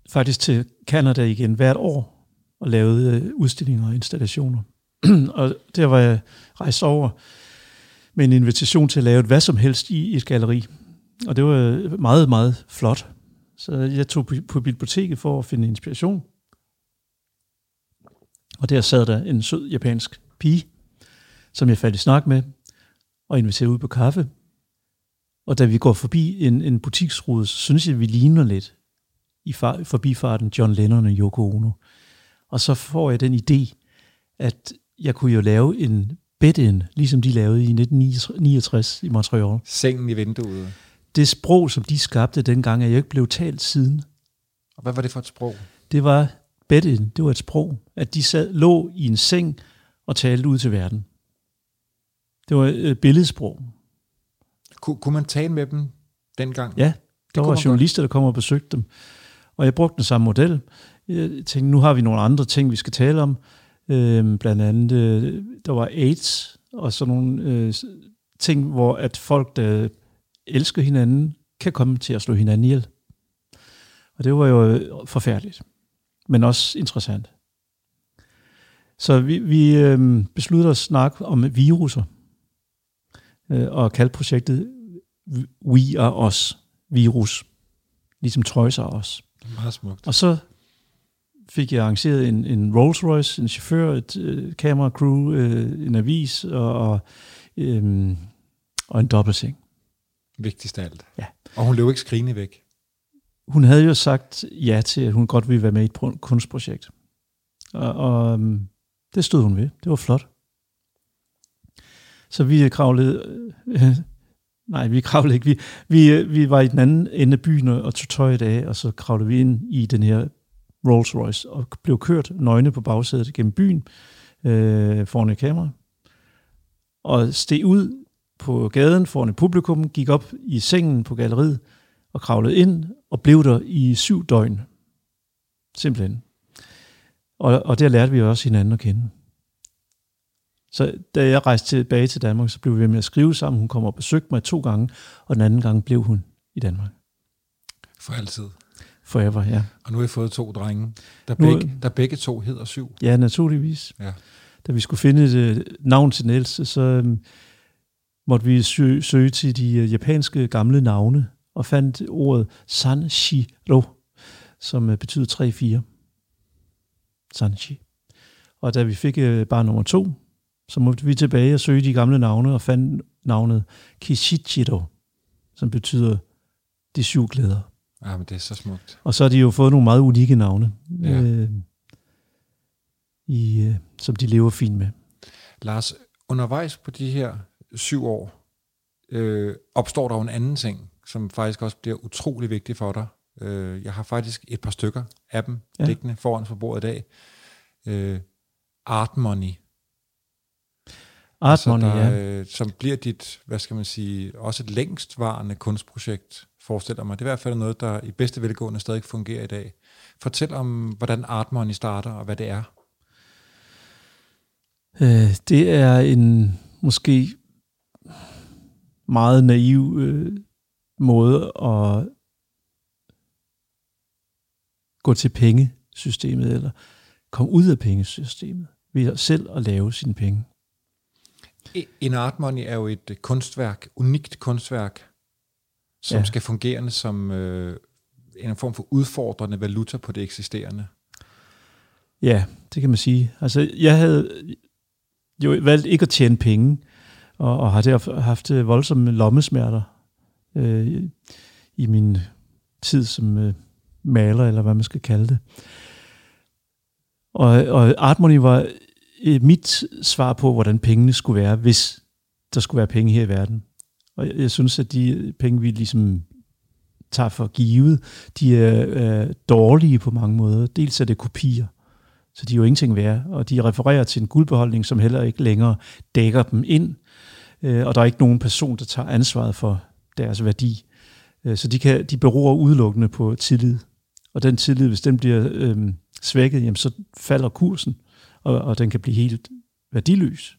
faktisk til Canada igen hvert år og lavede øh, udstillinger og installationer. *clears throat* og der var jeg rejst over med en invitation til at lave hvad som helst i et galeri. Og det var meget, meget flot. Så jeg tog på biblioteket for at finde inspiration. Og der sad der en sød japansk pige, som jeg faldt i snak med, og inviterede ud på kaffe. Og da vi går forbi en, en butiksrude, så synes jeg, at vi ligner lidt i far, forbifarten John Lennon og Yoko Ono. Og så får jeg den idé, at jeg kunne jo lave en bed ligesom de lavede i 1969 i Montreal. Sengen i vinduet. Det sprog, som de skabte dengang, er jo ikke blevet talt siden. Og hvad var det for et sprog? Det var bed det var et sprog, at de sad, lå i en seng og talte ud til verden. Det var et billedsprog. Kun, kunne man tale med dem dengang? Ja, der var journalister, der kom og besøgte dem. Og jeg brugte den samme model. Jeg tænkte, nu har vi nogle andre ting, vi skal tale om. Øhm, blandt andet, øh, der var AIDS og sådan nogle øh, ting, hvor at folk, der elsker hinanden, kan komme til at slå hinanden ihjel. Og det var jo forfærdeligt, men også interessant. Så vi, vi øh, besluttede at snakke om viruser, øh, og kaldte projektet We Are Us, virus, ligesom Are Us. Meget smukt. Og så fik jeg arrangeret en, en Rolls Royce, en chauffør, et øh, crew, øh, en avis og, og, øh, og en dobbeltseng. Vigtigst af alt. Ja. Og hun løb ikke skrigende væk. Hun havde jo sagt ja til, at hun godt ville være med i et kunstprojekt. Og, og øhm, det stod hun ved. Det var flot. Så vi kravlede... Øh, *laughs* nej, vi kravlede ikke. Vi, vi, øh, vi var i den anden ende af byen og tog tøjet af, og så kravlede vi ind i den her Rolls Royce og blev kørt nøgne på bagsædet gennem byen øh, foran et kamera. Og steg ud på gaden foran et publikum, gik op i sengen på galleriet og kravlede ind og blev der i syv døgn. Simpelthen. Og, og der lærte vi også hinanden at kende. Så da jeg rejste tilbage til Danmark, så blev vi ved med at skrive sammen. Hun kom og besøgte mig to gange, og den anden gang blev hun i Danmark. For altid. Forever, ja. Og nu har jeg fået to drenge, der, nu, begge, der begge to hedder syv. Ja, naturligvis. Ja. Da vi skulle finde et øh, navn til den ældste, så øhm, måtte vi søge, søge til de øh, japanske gamle navne, og fandt ordet Sanshiro, som øh, betyder 3-4. Sanshi. Og da vi fik bare nummer to, så måtte vi tilbage og søge de gamle navne, og fandt navnet Kishichiro, som betyder de syv glæder. Ja, men det er så smukt. Og så har de jo fået nogle meget unikke navne, ja. øh, i, øh, som de lever fint med. Lars, undervejs på de her syv år, øh, opstår der jo en anden ting, som faktisk også bliver utrolig vigtig for dig. Øh, jeg har faktisk et par stykker af dem ja. liggende foran på bordet i dag. Øh, Art Money. Art altså, Money, der, ja. Øh, som bliver dit, hvad skal man sige, også et længstvarende kunstprojekt forestiller mig. Det er i hvert fald noget, der i bedste velgående stadig fungerer i dag. Fortæl om, hvordan Art Money starter, og hvad det er. Øh, det er en måske meget naiv øh, måde at gå til pengesystemet, eller komme ud af pengesystemet, ved selv at lave sine penge. En art money er jo et kunstværk, unikt kunstværk, som ja. skal fungere som øh, en form for udfordrende valuta på det eksisterende. Ja, det kan man sige. Altså, jeg havde jo valgt ikke at tjene penge, og, og har derfor haft øh, voldsomme lommesmerter øh, i min tid som øh, maler, eller hvad man skal kalde det. Og, og Artmoney var øh, mit svar på, hvordan pengene skulle være, hvis der skulle være penge her i verden. Og jeg, jeg synes, at de penge, vi ligesom tager for givet, de er øh, dårlige på mange måder. Dels er det kopier, så de er jo ingenting værd, og de refererer til en guldbeholdning, som heller ikke længere dækker dem ind, øh, og der er ikke nogen person, der tager ansvaret for deres værdi. Øh, så de, kan, de beror udelukkende på tillid. Og den tillid, hvis den bliver øh, svækket, jamen, så falder kursen, og, og den kan blive helt værdiløs.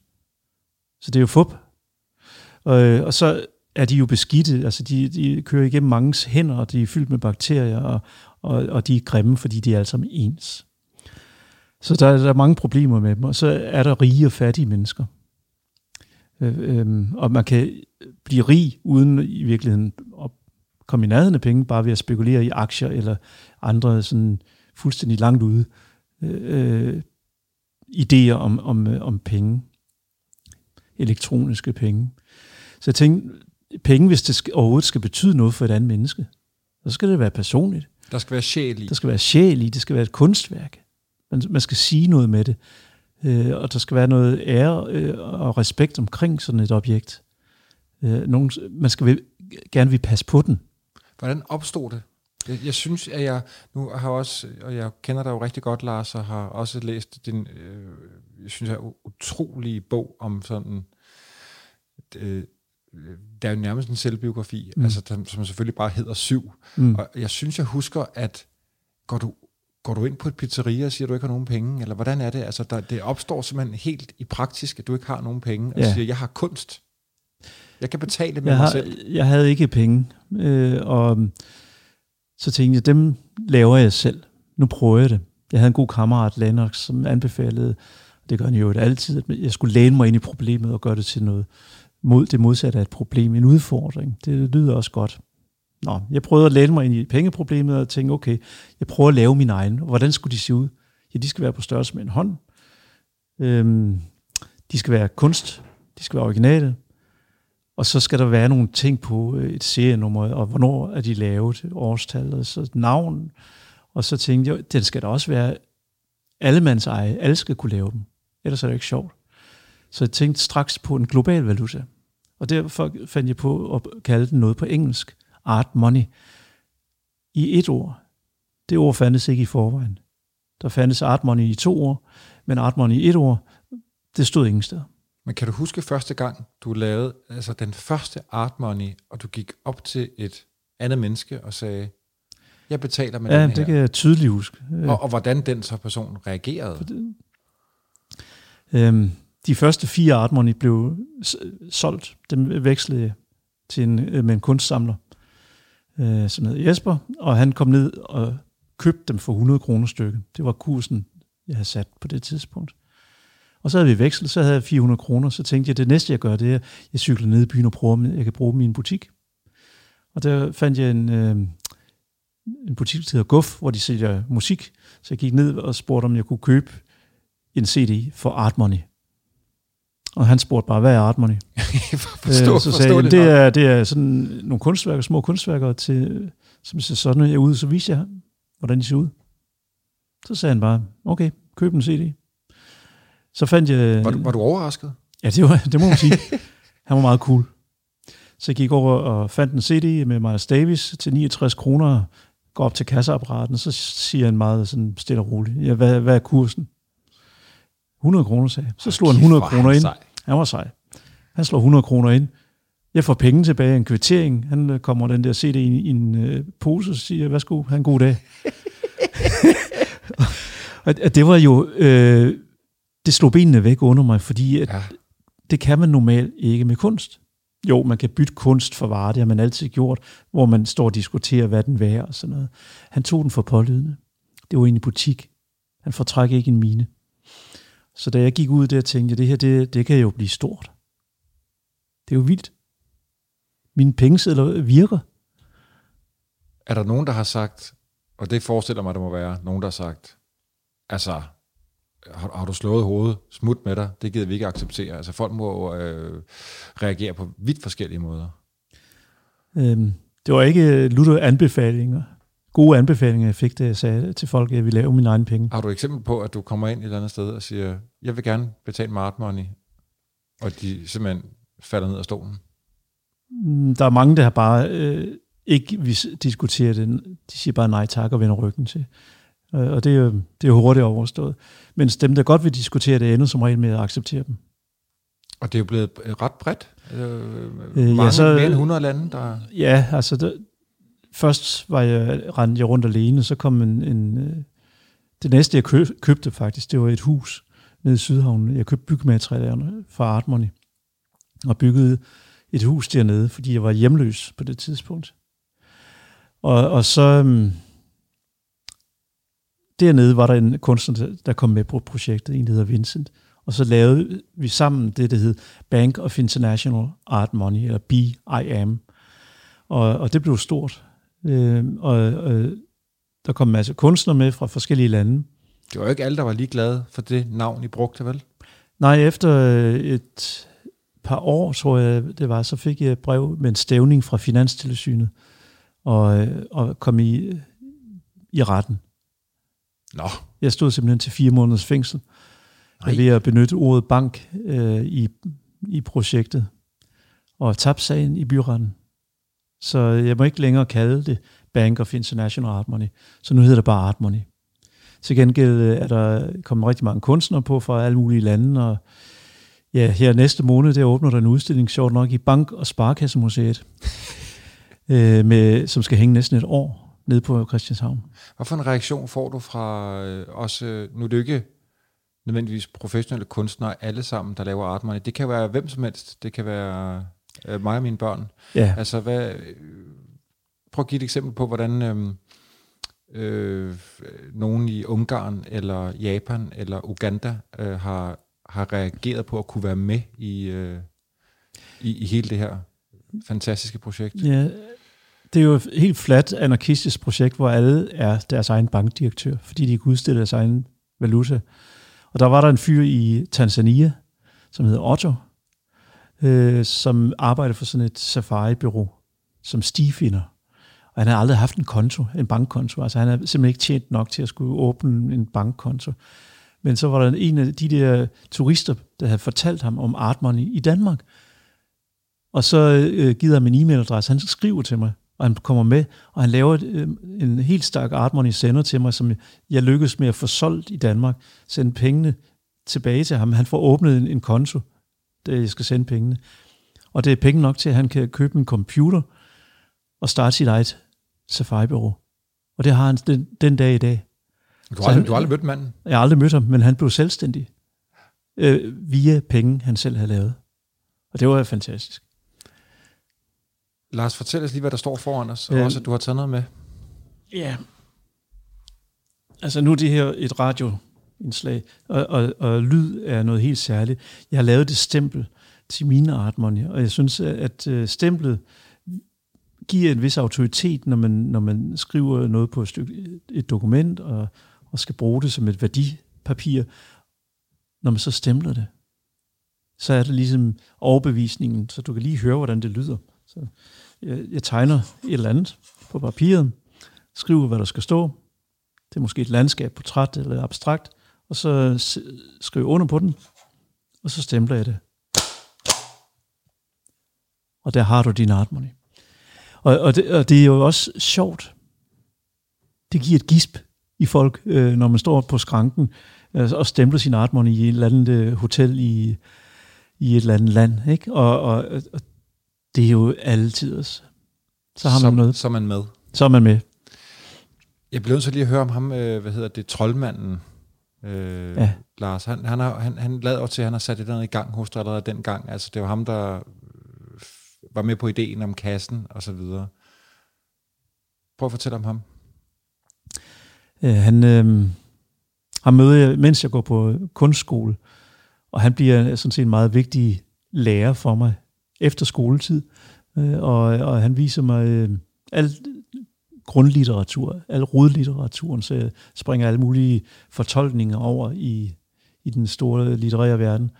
Så det er jo fup. Og, øh, og så er de jo beskidte, altså de, de kører igennem mange hænder, og de er fyldt med bakterier, og, og, og de er grimme, fordi de er alle sammen ens. Så der, der er mange problemer med dem, og så er der rige og fattige mennesker. Øh, øh, og man kan blive rig uden i virkeligheden at komme i nærheden af penge, bare ved at spekulere i aktier eller andre sådan fuldstændig langt ude øh, idéer om, om, om penge. Elektroniske penge. Så jeg tænkte, penge, hvis det skal, overhovedet skal betyde noget for et andet menneske, så skal det være personligt. Der skal være sjæl i. Der skal være sjæl i, det skal være et kunstværk. Man, man skal sige noget med det. Øh, og der skal være noget ære øh, og respekt omkring sådan et objekt. Øh, nogen, man skal vil, gerne vil passe på den. Hvordan opstod det? Jeg, jeg synes, at jeg nu har også, og jeg kender dig jo rigtig godt, Lars, og har også læst din, øh, jeg synes, jeg utrolige bog om sådan, øh, det er jo nærmest en selvbiografi, mm. altså, som selvfølgelig bare hedder Syv. Mm. Og jeg synes, jeg husker, at går du, går du ind på et pizzeria og siger, at du ikke har nogen penge? Eller hvordan er det? Altså, der, det opstår simpelthen helt i praktisk, at du ikke har nogen penge. Og ja. siger, jeg har kunst. Jeg kan betale med jeg mig har, selv. Jeg havde ikke penge, øh, og så tænkte jeg, dem laver jeg selv. Nu prøver jeg det. Jeg havde en god kammerat, Lennox, som anbefalede, det gør han jo altid, at jeg skulle læne mig ind i problemet og gøre det til noget mod det modsatte af et problem, en udfordring. Det lyder også godt. Nå, jeg prøvede at læne mig ind i pengeproblemet og tænke, okay, jeg prøver at lave min egen. Hvordan skulle de se ud? Ja, de skal være på størrelse med en hånd. Øhm, de skal være kunst. De skal være originale. Og så skal der være nogle ting på øh, et serienummer, og hvornår er de lavet, årstallet, så navn. Og så tænkte jeg, den skal da også være allemands eje. Alle skal kunne lave dem. Ellers er det ikke sjovt. Så jeg tænkte straks på en global valuta. Og derfor fandt jeg på at kalde den noget på engelsk. Art money. I et ord. Det ord fandtes ikke i forvejen. Der fandtes art money i to ord, men art money i et ord, det stod ingen steder. Men kan du huske første gang, du lavede altså den første art money, og du gik op til et andet menneske og sagde, jeg betaler med ja, den her. det kan jeg tydeligt huske. Og, og hvordan den så person reagerede? For det, øhm, de første fire art money blev solgt. Dem vekslede til en, øh, med en kunstsamler, øh, som hed Jesper, og han kom ned og købte dem for 100 kroner stykket. Det var kursen, jeg havde sat på det tidspunkt. Og så havde vi vekslet, så havde jeg 400 kroner, så tænkte jeg, det næste jeg gør, det er, at jeg cykler ned i byen og prøver, om jeg kan bruge min butik. Og der fandt jeg en, øh, en butik, der hedder Guff, hvor de sælger musik. Så jeg gik ned og spurgte, om jeg kunne købe en CD for Art Money. Og han spurgte bare, hvad er art money? *laughs* forstå, øh, så sagde jeg, det, er, det er sådan nogle kunstværker, små kunstværker, til, som ser sådan ud. Så viste jeg, hvordan de ser ud. Så sagde han bare, okay, køb en CD. Så fandt jeg... Var du, var du overrasket? Ja, det, var, det må man sige. *laughs* han var meget cool. Så jeg gik over og fandt en CD med Miles Davis til 69 kroner, går op til kasseapparaten, så siger han meget sådan stille og roligt, ja, hvad, hvad er kursen? 100 kroner, sagde jeg. Så slog han 100 kroner ind. Han var sej. Han slår 100 kroner ind. Jeg får penge tilbage, en kvittering. Han øh, kommer den der CD i, i en øh, pose og siger, værsgo, have en god dag. *laughs* og det var jo, øh, det slog benene væk under mig, fordi at ja. det kan man normalt ikke med kunst. Jo, man kan bytte kunst for varer, det har man altid gjort, hvor man står og diskuterer, hvad den værd og sådan noget. Han tog den for pålydende. Det var en i butik. Han fortrækker ikke en mine. Så da jeg gik ud der, tænkte jeg, det her, det, det kan jo blive stort. Det er jo vildt. Mine pengesedler virker. Er der nogen, der har sagt, og det forestiller mig, der må være, nogen, der har sagt, altså, har, har du slået hovedet, smut med dig, det gider vi ikke acceptere. Altså folk må øh, reagere på vidt forskellige måder. Øhm, det var ikke lutter anbefalinger gode anbefalinger, jeg fik, da jeg sagde til folk, at jeg ville lave mine egne penge. Har du et eksempel på, at du kommer ind et eller andet sted og siger, jeg vil gerne betale Mart Money, og de simpelthen falder ned af stolen? Mm, der er mange, der har bare øh, ikke vil diskutere det. De siger bare nej tak og vender ryggen til. Øh, og det er, jo, det er jo hurtigt overstået. Mens dem, der godt vil diskutere det, ender som regel med at acceptere dem. Og det er jo blevet ret bredt. Øh, mange, ja, så, mere end 100 lande, der... Ja, altså først var jeg, rendte jeg rundt alene, så kom en, en øh, det næste jeg køb, købte faktisk, det var et hus nede i Sydhavnen. Jeg købte byggematerialerne fra Artmoney og byggede et hus dernede, fordi jeg var hjemløs på det tidspunkt. Og, og så um, dernede var der en kunstner, der kom med på projektet, en der hedder Vincent, Og så lavede vi sammen det, der hed Bank of International Art Money, eller BIM. Og, og det blev stort. Øh, og, og der kom en masse kunstnere med fra forskellige lande. Det var jo ikke alle, der var lige glade for det navn, I brugte, vel? Nej, efter et par år, tror jeg det var, så fik jeg et brev med en stævning fra Finanstilsynet, og, og kom i, i retten. Nå. Jeg stod simpelthen til fire måneders fængsel Nej. ved at benytte ordet bank øh, i, i projektet, og tabte sagen i byretten. Så jeg må ikke længere kalde det Bank of International Art Money, så nu hedder det bare Art Money. Til gengæld øh, er der kommet rigtig mange kunstnere på fra alle mulige lande, og ja, her næste måned, der åbner der en udstilling, sjovt nok, i Bank- og Sparkassemuseet, *laughs* øh, med, som skal hænge næsten et år nede på Christianshavn. Hvorfor en reaktion får du fra øh, os, øh, nu er det ikke nødvendigvis professionelle kunstnere alle sammen, der laver art money. Det kan være hvem som helst. Det kan være øh, mig og mine børn. Ja. Altså, hvad, prøv at give et eksempel på, hvordan øh, øh, nogen i Ungarn, eller Japan, eller Uganda øh, har, har reageret på at kunne være med i, øh, i, i hele det her fantastiske projekt. Ja, det er jo et helt fladt anarkistisk projekt, hvor alle er deres egen bankdirektør, fordi de kan udstille deres egen valuta. Og der var der en fyr i Tanzania, som hedder Otto, øh, som arbejder for sådan et safari-bureau, som stifinder. Og han har aldrig haft en konto, en bankkonto. Altså han har simpelthen ikke tjent nok til at skulle åbne en bankkonto. Men så var der en af de der turister, der havde fortalt ham om Art Money i Danmark. Og så øh, giver ham en e-mailadresse. Han skriver til mig, og han kommer med, og han laver et, øh, en helt stærk Art Money sender til mig, som jeg lykkedes med at få solgt i Danmark. Sende pengene tilbage til ham. Han får åbnet en, en konto, jeg skal sende pengene. Og det er penge nok til, at han kan købe en computer, og starte sit eget safari-bureau. Og det har han den, den dag i dag. Du har, aldrig, han, du har aldrig mødt manden? Jeg har aldrig mødt ham, men han blev selvstændig øh, via penge, han selv havde lavet. Og det var fantastisk. Lars, fortæl os lige, hvad der står foran os, og øh, også, at du har taget noget med. Ja. Altså nu er det her et indslag, og, og, og lyd er noget helt særligt. Jeg har lavet det stempel til mine artmonier, og jeg synes, at øh, stemplet giver en vis autoritet, når man, når man skriver noget på et, stykke, et dokument og, og skal bruge det som et værdipapir. Når man så stempler det, så er det ligesom overbevisningen, så du kan lige høre, hvordan det lyder. Så jeg, jeg tegner et eller andet på papiret, skriver, hvad der skal stå. Det er måske et landskab, portræt eller abstrakt, og så skriver under på den, og så stempler jeg det. Og der har du din art money. Og, og, det, og det er jo også sjovt. Det giver et gisp i folk, øh, når man står på skranken øh, og stempler sin artmon i et eller andet øh, hotel i, i et eller andet land. Ikke? Og, og, og det er jo altid. Så har man noget. Så er man med. Så er man med. Jeg blev så lige at høre om ham, øh, hvad hedder det, troldmanden, øh, ja. Lars. Han, han, har, han, han lader til, at han har sat det der i gang hos dig allerede dengang. Altså, det var ham, der var med på ideen om kassen og så videre. Prøv at fortælle om ham. Ja, han, øh, har møder jeg, mens jeg går på kunstskole, og han bliver sådan set en meget vigtig lærer for mig efter skoletid, øh, og, og han viser mig øh, alt grundlitteratur, al rodlitteraturen, så springer alle mulige fortolkninger over i, i den store litterære verden.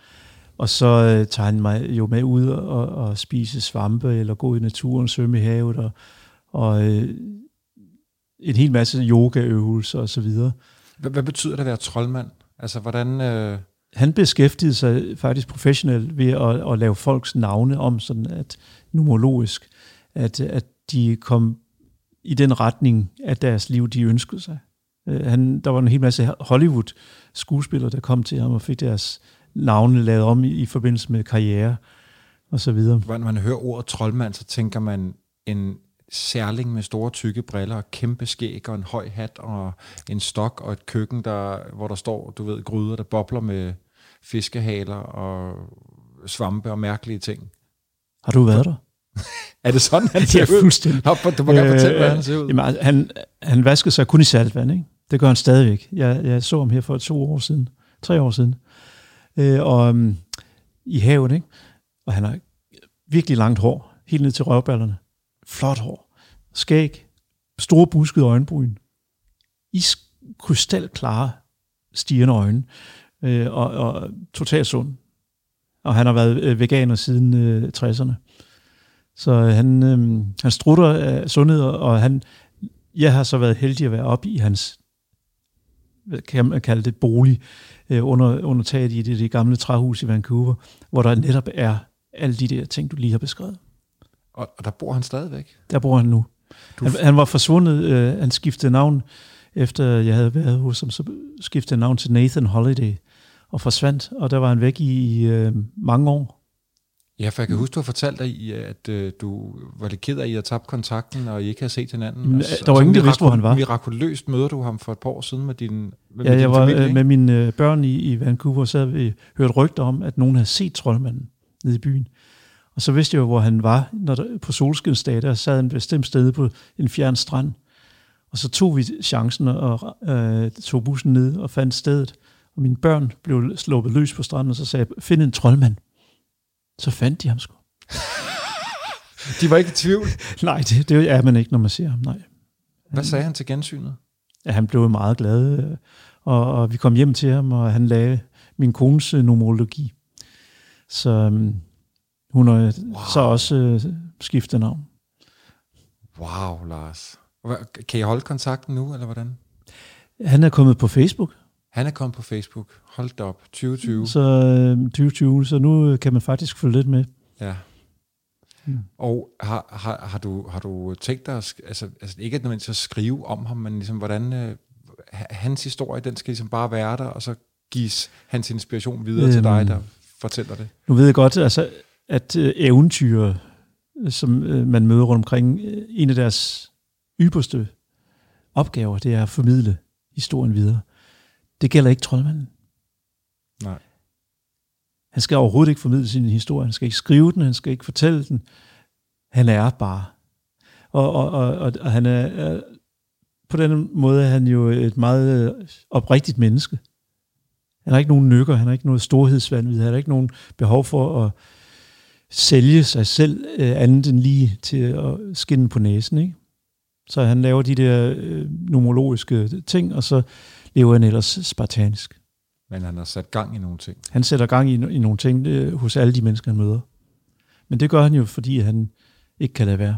Og så øh, tager han mig jo med ud og, og spise svampe, eller gå i naturen, svømme i havet, og, og øh, en hel masse yogaøvelser og så videre. Hvad, hvad betyder det at være troldmand? Altså, hvordan... Øh... Han beskæftigede sig faktisk professionelt ved at, at lave folks navne om, sådan at numerologisk, at, at de kom i den retning af deres liv, de ønskede sig. Øh, han, der var en hel masse Hollywood-skuespillere, der kom til ham og fik deres navne lavet om i, i forbindelse med karriere og så videre. Når man hører ordet troldmand, så tænker man en særling med store tykke briller og kæmpe skæg og en høj hat og en stok og et køkken, der, hvor der står, du ved, gryder, der bobler med fiskehaler og svampe og mærkelige ting. Har du været der? *laughs* er det sådan, han ser ja, ud? Du må gerne fortælle, hvordan han ser ud. Jamen, altså, han, han vaskede sig kun i saltvand, ikke? Det gør han stadigvæk. Jeg, jeg så ham her for to år siden, tre år siden. øh, og um, i havet, ikke? Og han har virkelig langt hår, helt ned til røvballerne. Flot hår. Skæg. Store buskede øjenbryn. Is krystalklare, stigende øjne. Øh, og, og totalt sund. Og han har været øh, veganer siden øh, 60'erne. Så han, øh, han strutter af sundhed, og han, jeg har så været heldig at være oppe i hans, kan man kalde det, bolig, øh, under, under taget i det, det gamle træhus i Vancouver, hvor der netop er alle de der ting, du lige har beskrevet. Og, og der bor han stadigvæk? Der bor han nu. Du... Han, han var forsvundet, øh, han skiftede navn, efter jeg havde været hos ham, så skiftede navn til Nathan Holiday, og forsvandt, og der var han væk i, i øh, mange år. Ja, for jeg kan huske, du har fortalt dig, at øh, du var lidt ked af, at I havde tabt kontakten, og I ikke havde set hinanden. Men, der var ingen, der vidste, hvor han var. Mirakuløst møder du ham for et par år siden med din med Ja, din jeg var familie, øh, ikke? med mine øh, børn i, i Vancouver, så havde vi hørt rygter om, at nogen havde set troldmanden nede i byen. Og så vidste jeg jo, hvor han var. Når der, på solskinsdag, der sad et bestemt sted på en fjern strand. Og så tog vi chancen og øh, tog bussen ned og fandt stedet. Og mine børn blev sluppet løs på stranden, og så sagde jeg, find en troldmand. Så fandt de ham sgu. *laughs* De var ikke i tvivl. *laughs* Nej, det, det er man ikke, når man ser ham. Nej. Hvad sagde han til gensynet? Ja, han blev meget glad, øh, og, og vi kom hjem til ham, og han lagde min kones øh, numerologi. Så um, hun har wow. så også øh, skiftet navn. Wow, Lars. Kan I holde kontakten nu, eller hvordan? Han er kommet på Facebook, Han er kommet på Facebook. Hold da op. 2020. så øh, 2020, så nu øh, kan man faktisk følge lidt med. Ja. Mm. Og har, har, har, du, har du tænkt dig, at, altså, altså ikke at nødvendigvis at skrive om ham, men ligesom hvordan øh, ha- hans historie, den skal ligesom bare være der, og så gives hans inspiration videre øhm. til dig, Øhm. der fortæller det. Nu ved jeg godt, altså, at øh, eventyr, øh, som øh, man møder rundt omkring, øh, en af deres ypperste opgaver, det er at formidle historien videre. Det gælder ikke troldmanden. Nej. Han skal overhovedet ikke formidle sin historie. Han skal ikke skrive den, han skal ikke fortælle den. Han er bare. Og, og, og, og, og han er, er, på den måde er han jo et meget øh, oprigtigt menneske. Han har ikke nogen nykker, han har ikke noget storhedsvandvid, han har ikke nogen behov for at sælge sig selv øh, andet end lige til at skinne på næsen. Ikke? Så han laver de der øh, numerologiske ting, og så lever han ellers spartansk. Men han har sat gang i nogle ting. Han sætter gang i, i nogle ting øh, hos alle de mennesker, han møder. Men det gør han jo, fordi han ikke kan lade være.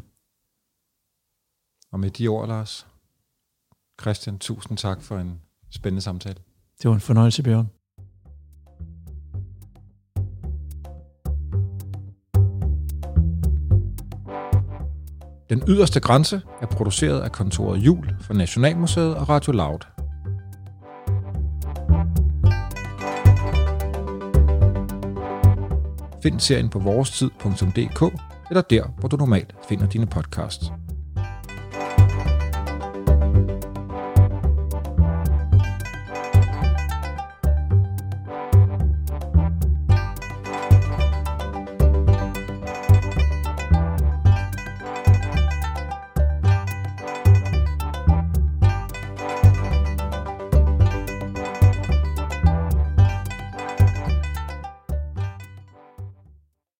Og med de ord, Lars, Christian, tusind tak for en spændende samtale. Det var en fornøjelse, Bjørn. Den yderste grænse er produceret af kontoret Jul for Nationalmuseet og Radio Loud. Find serien på vorestid.dk eller der, hvor du normalt finder dine podcasts.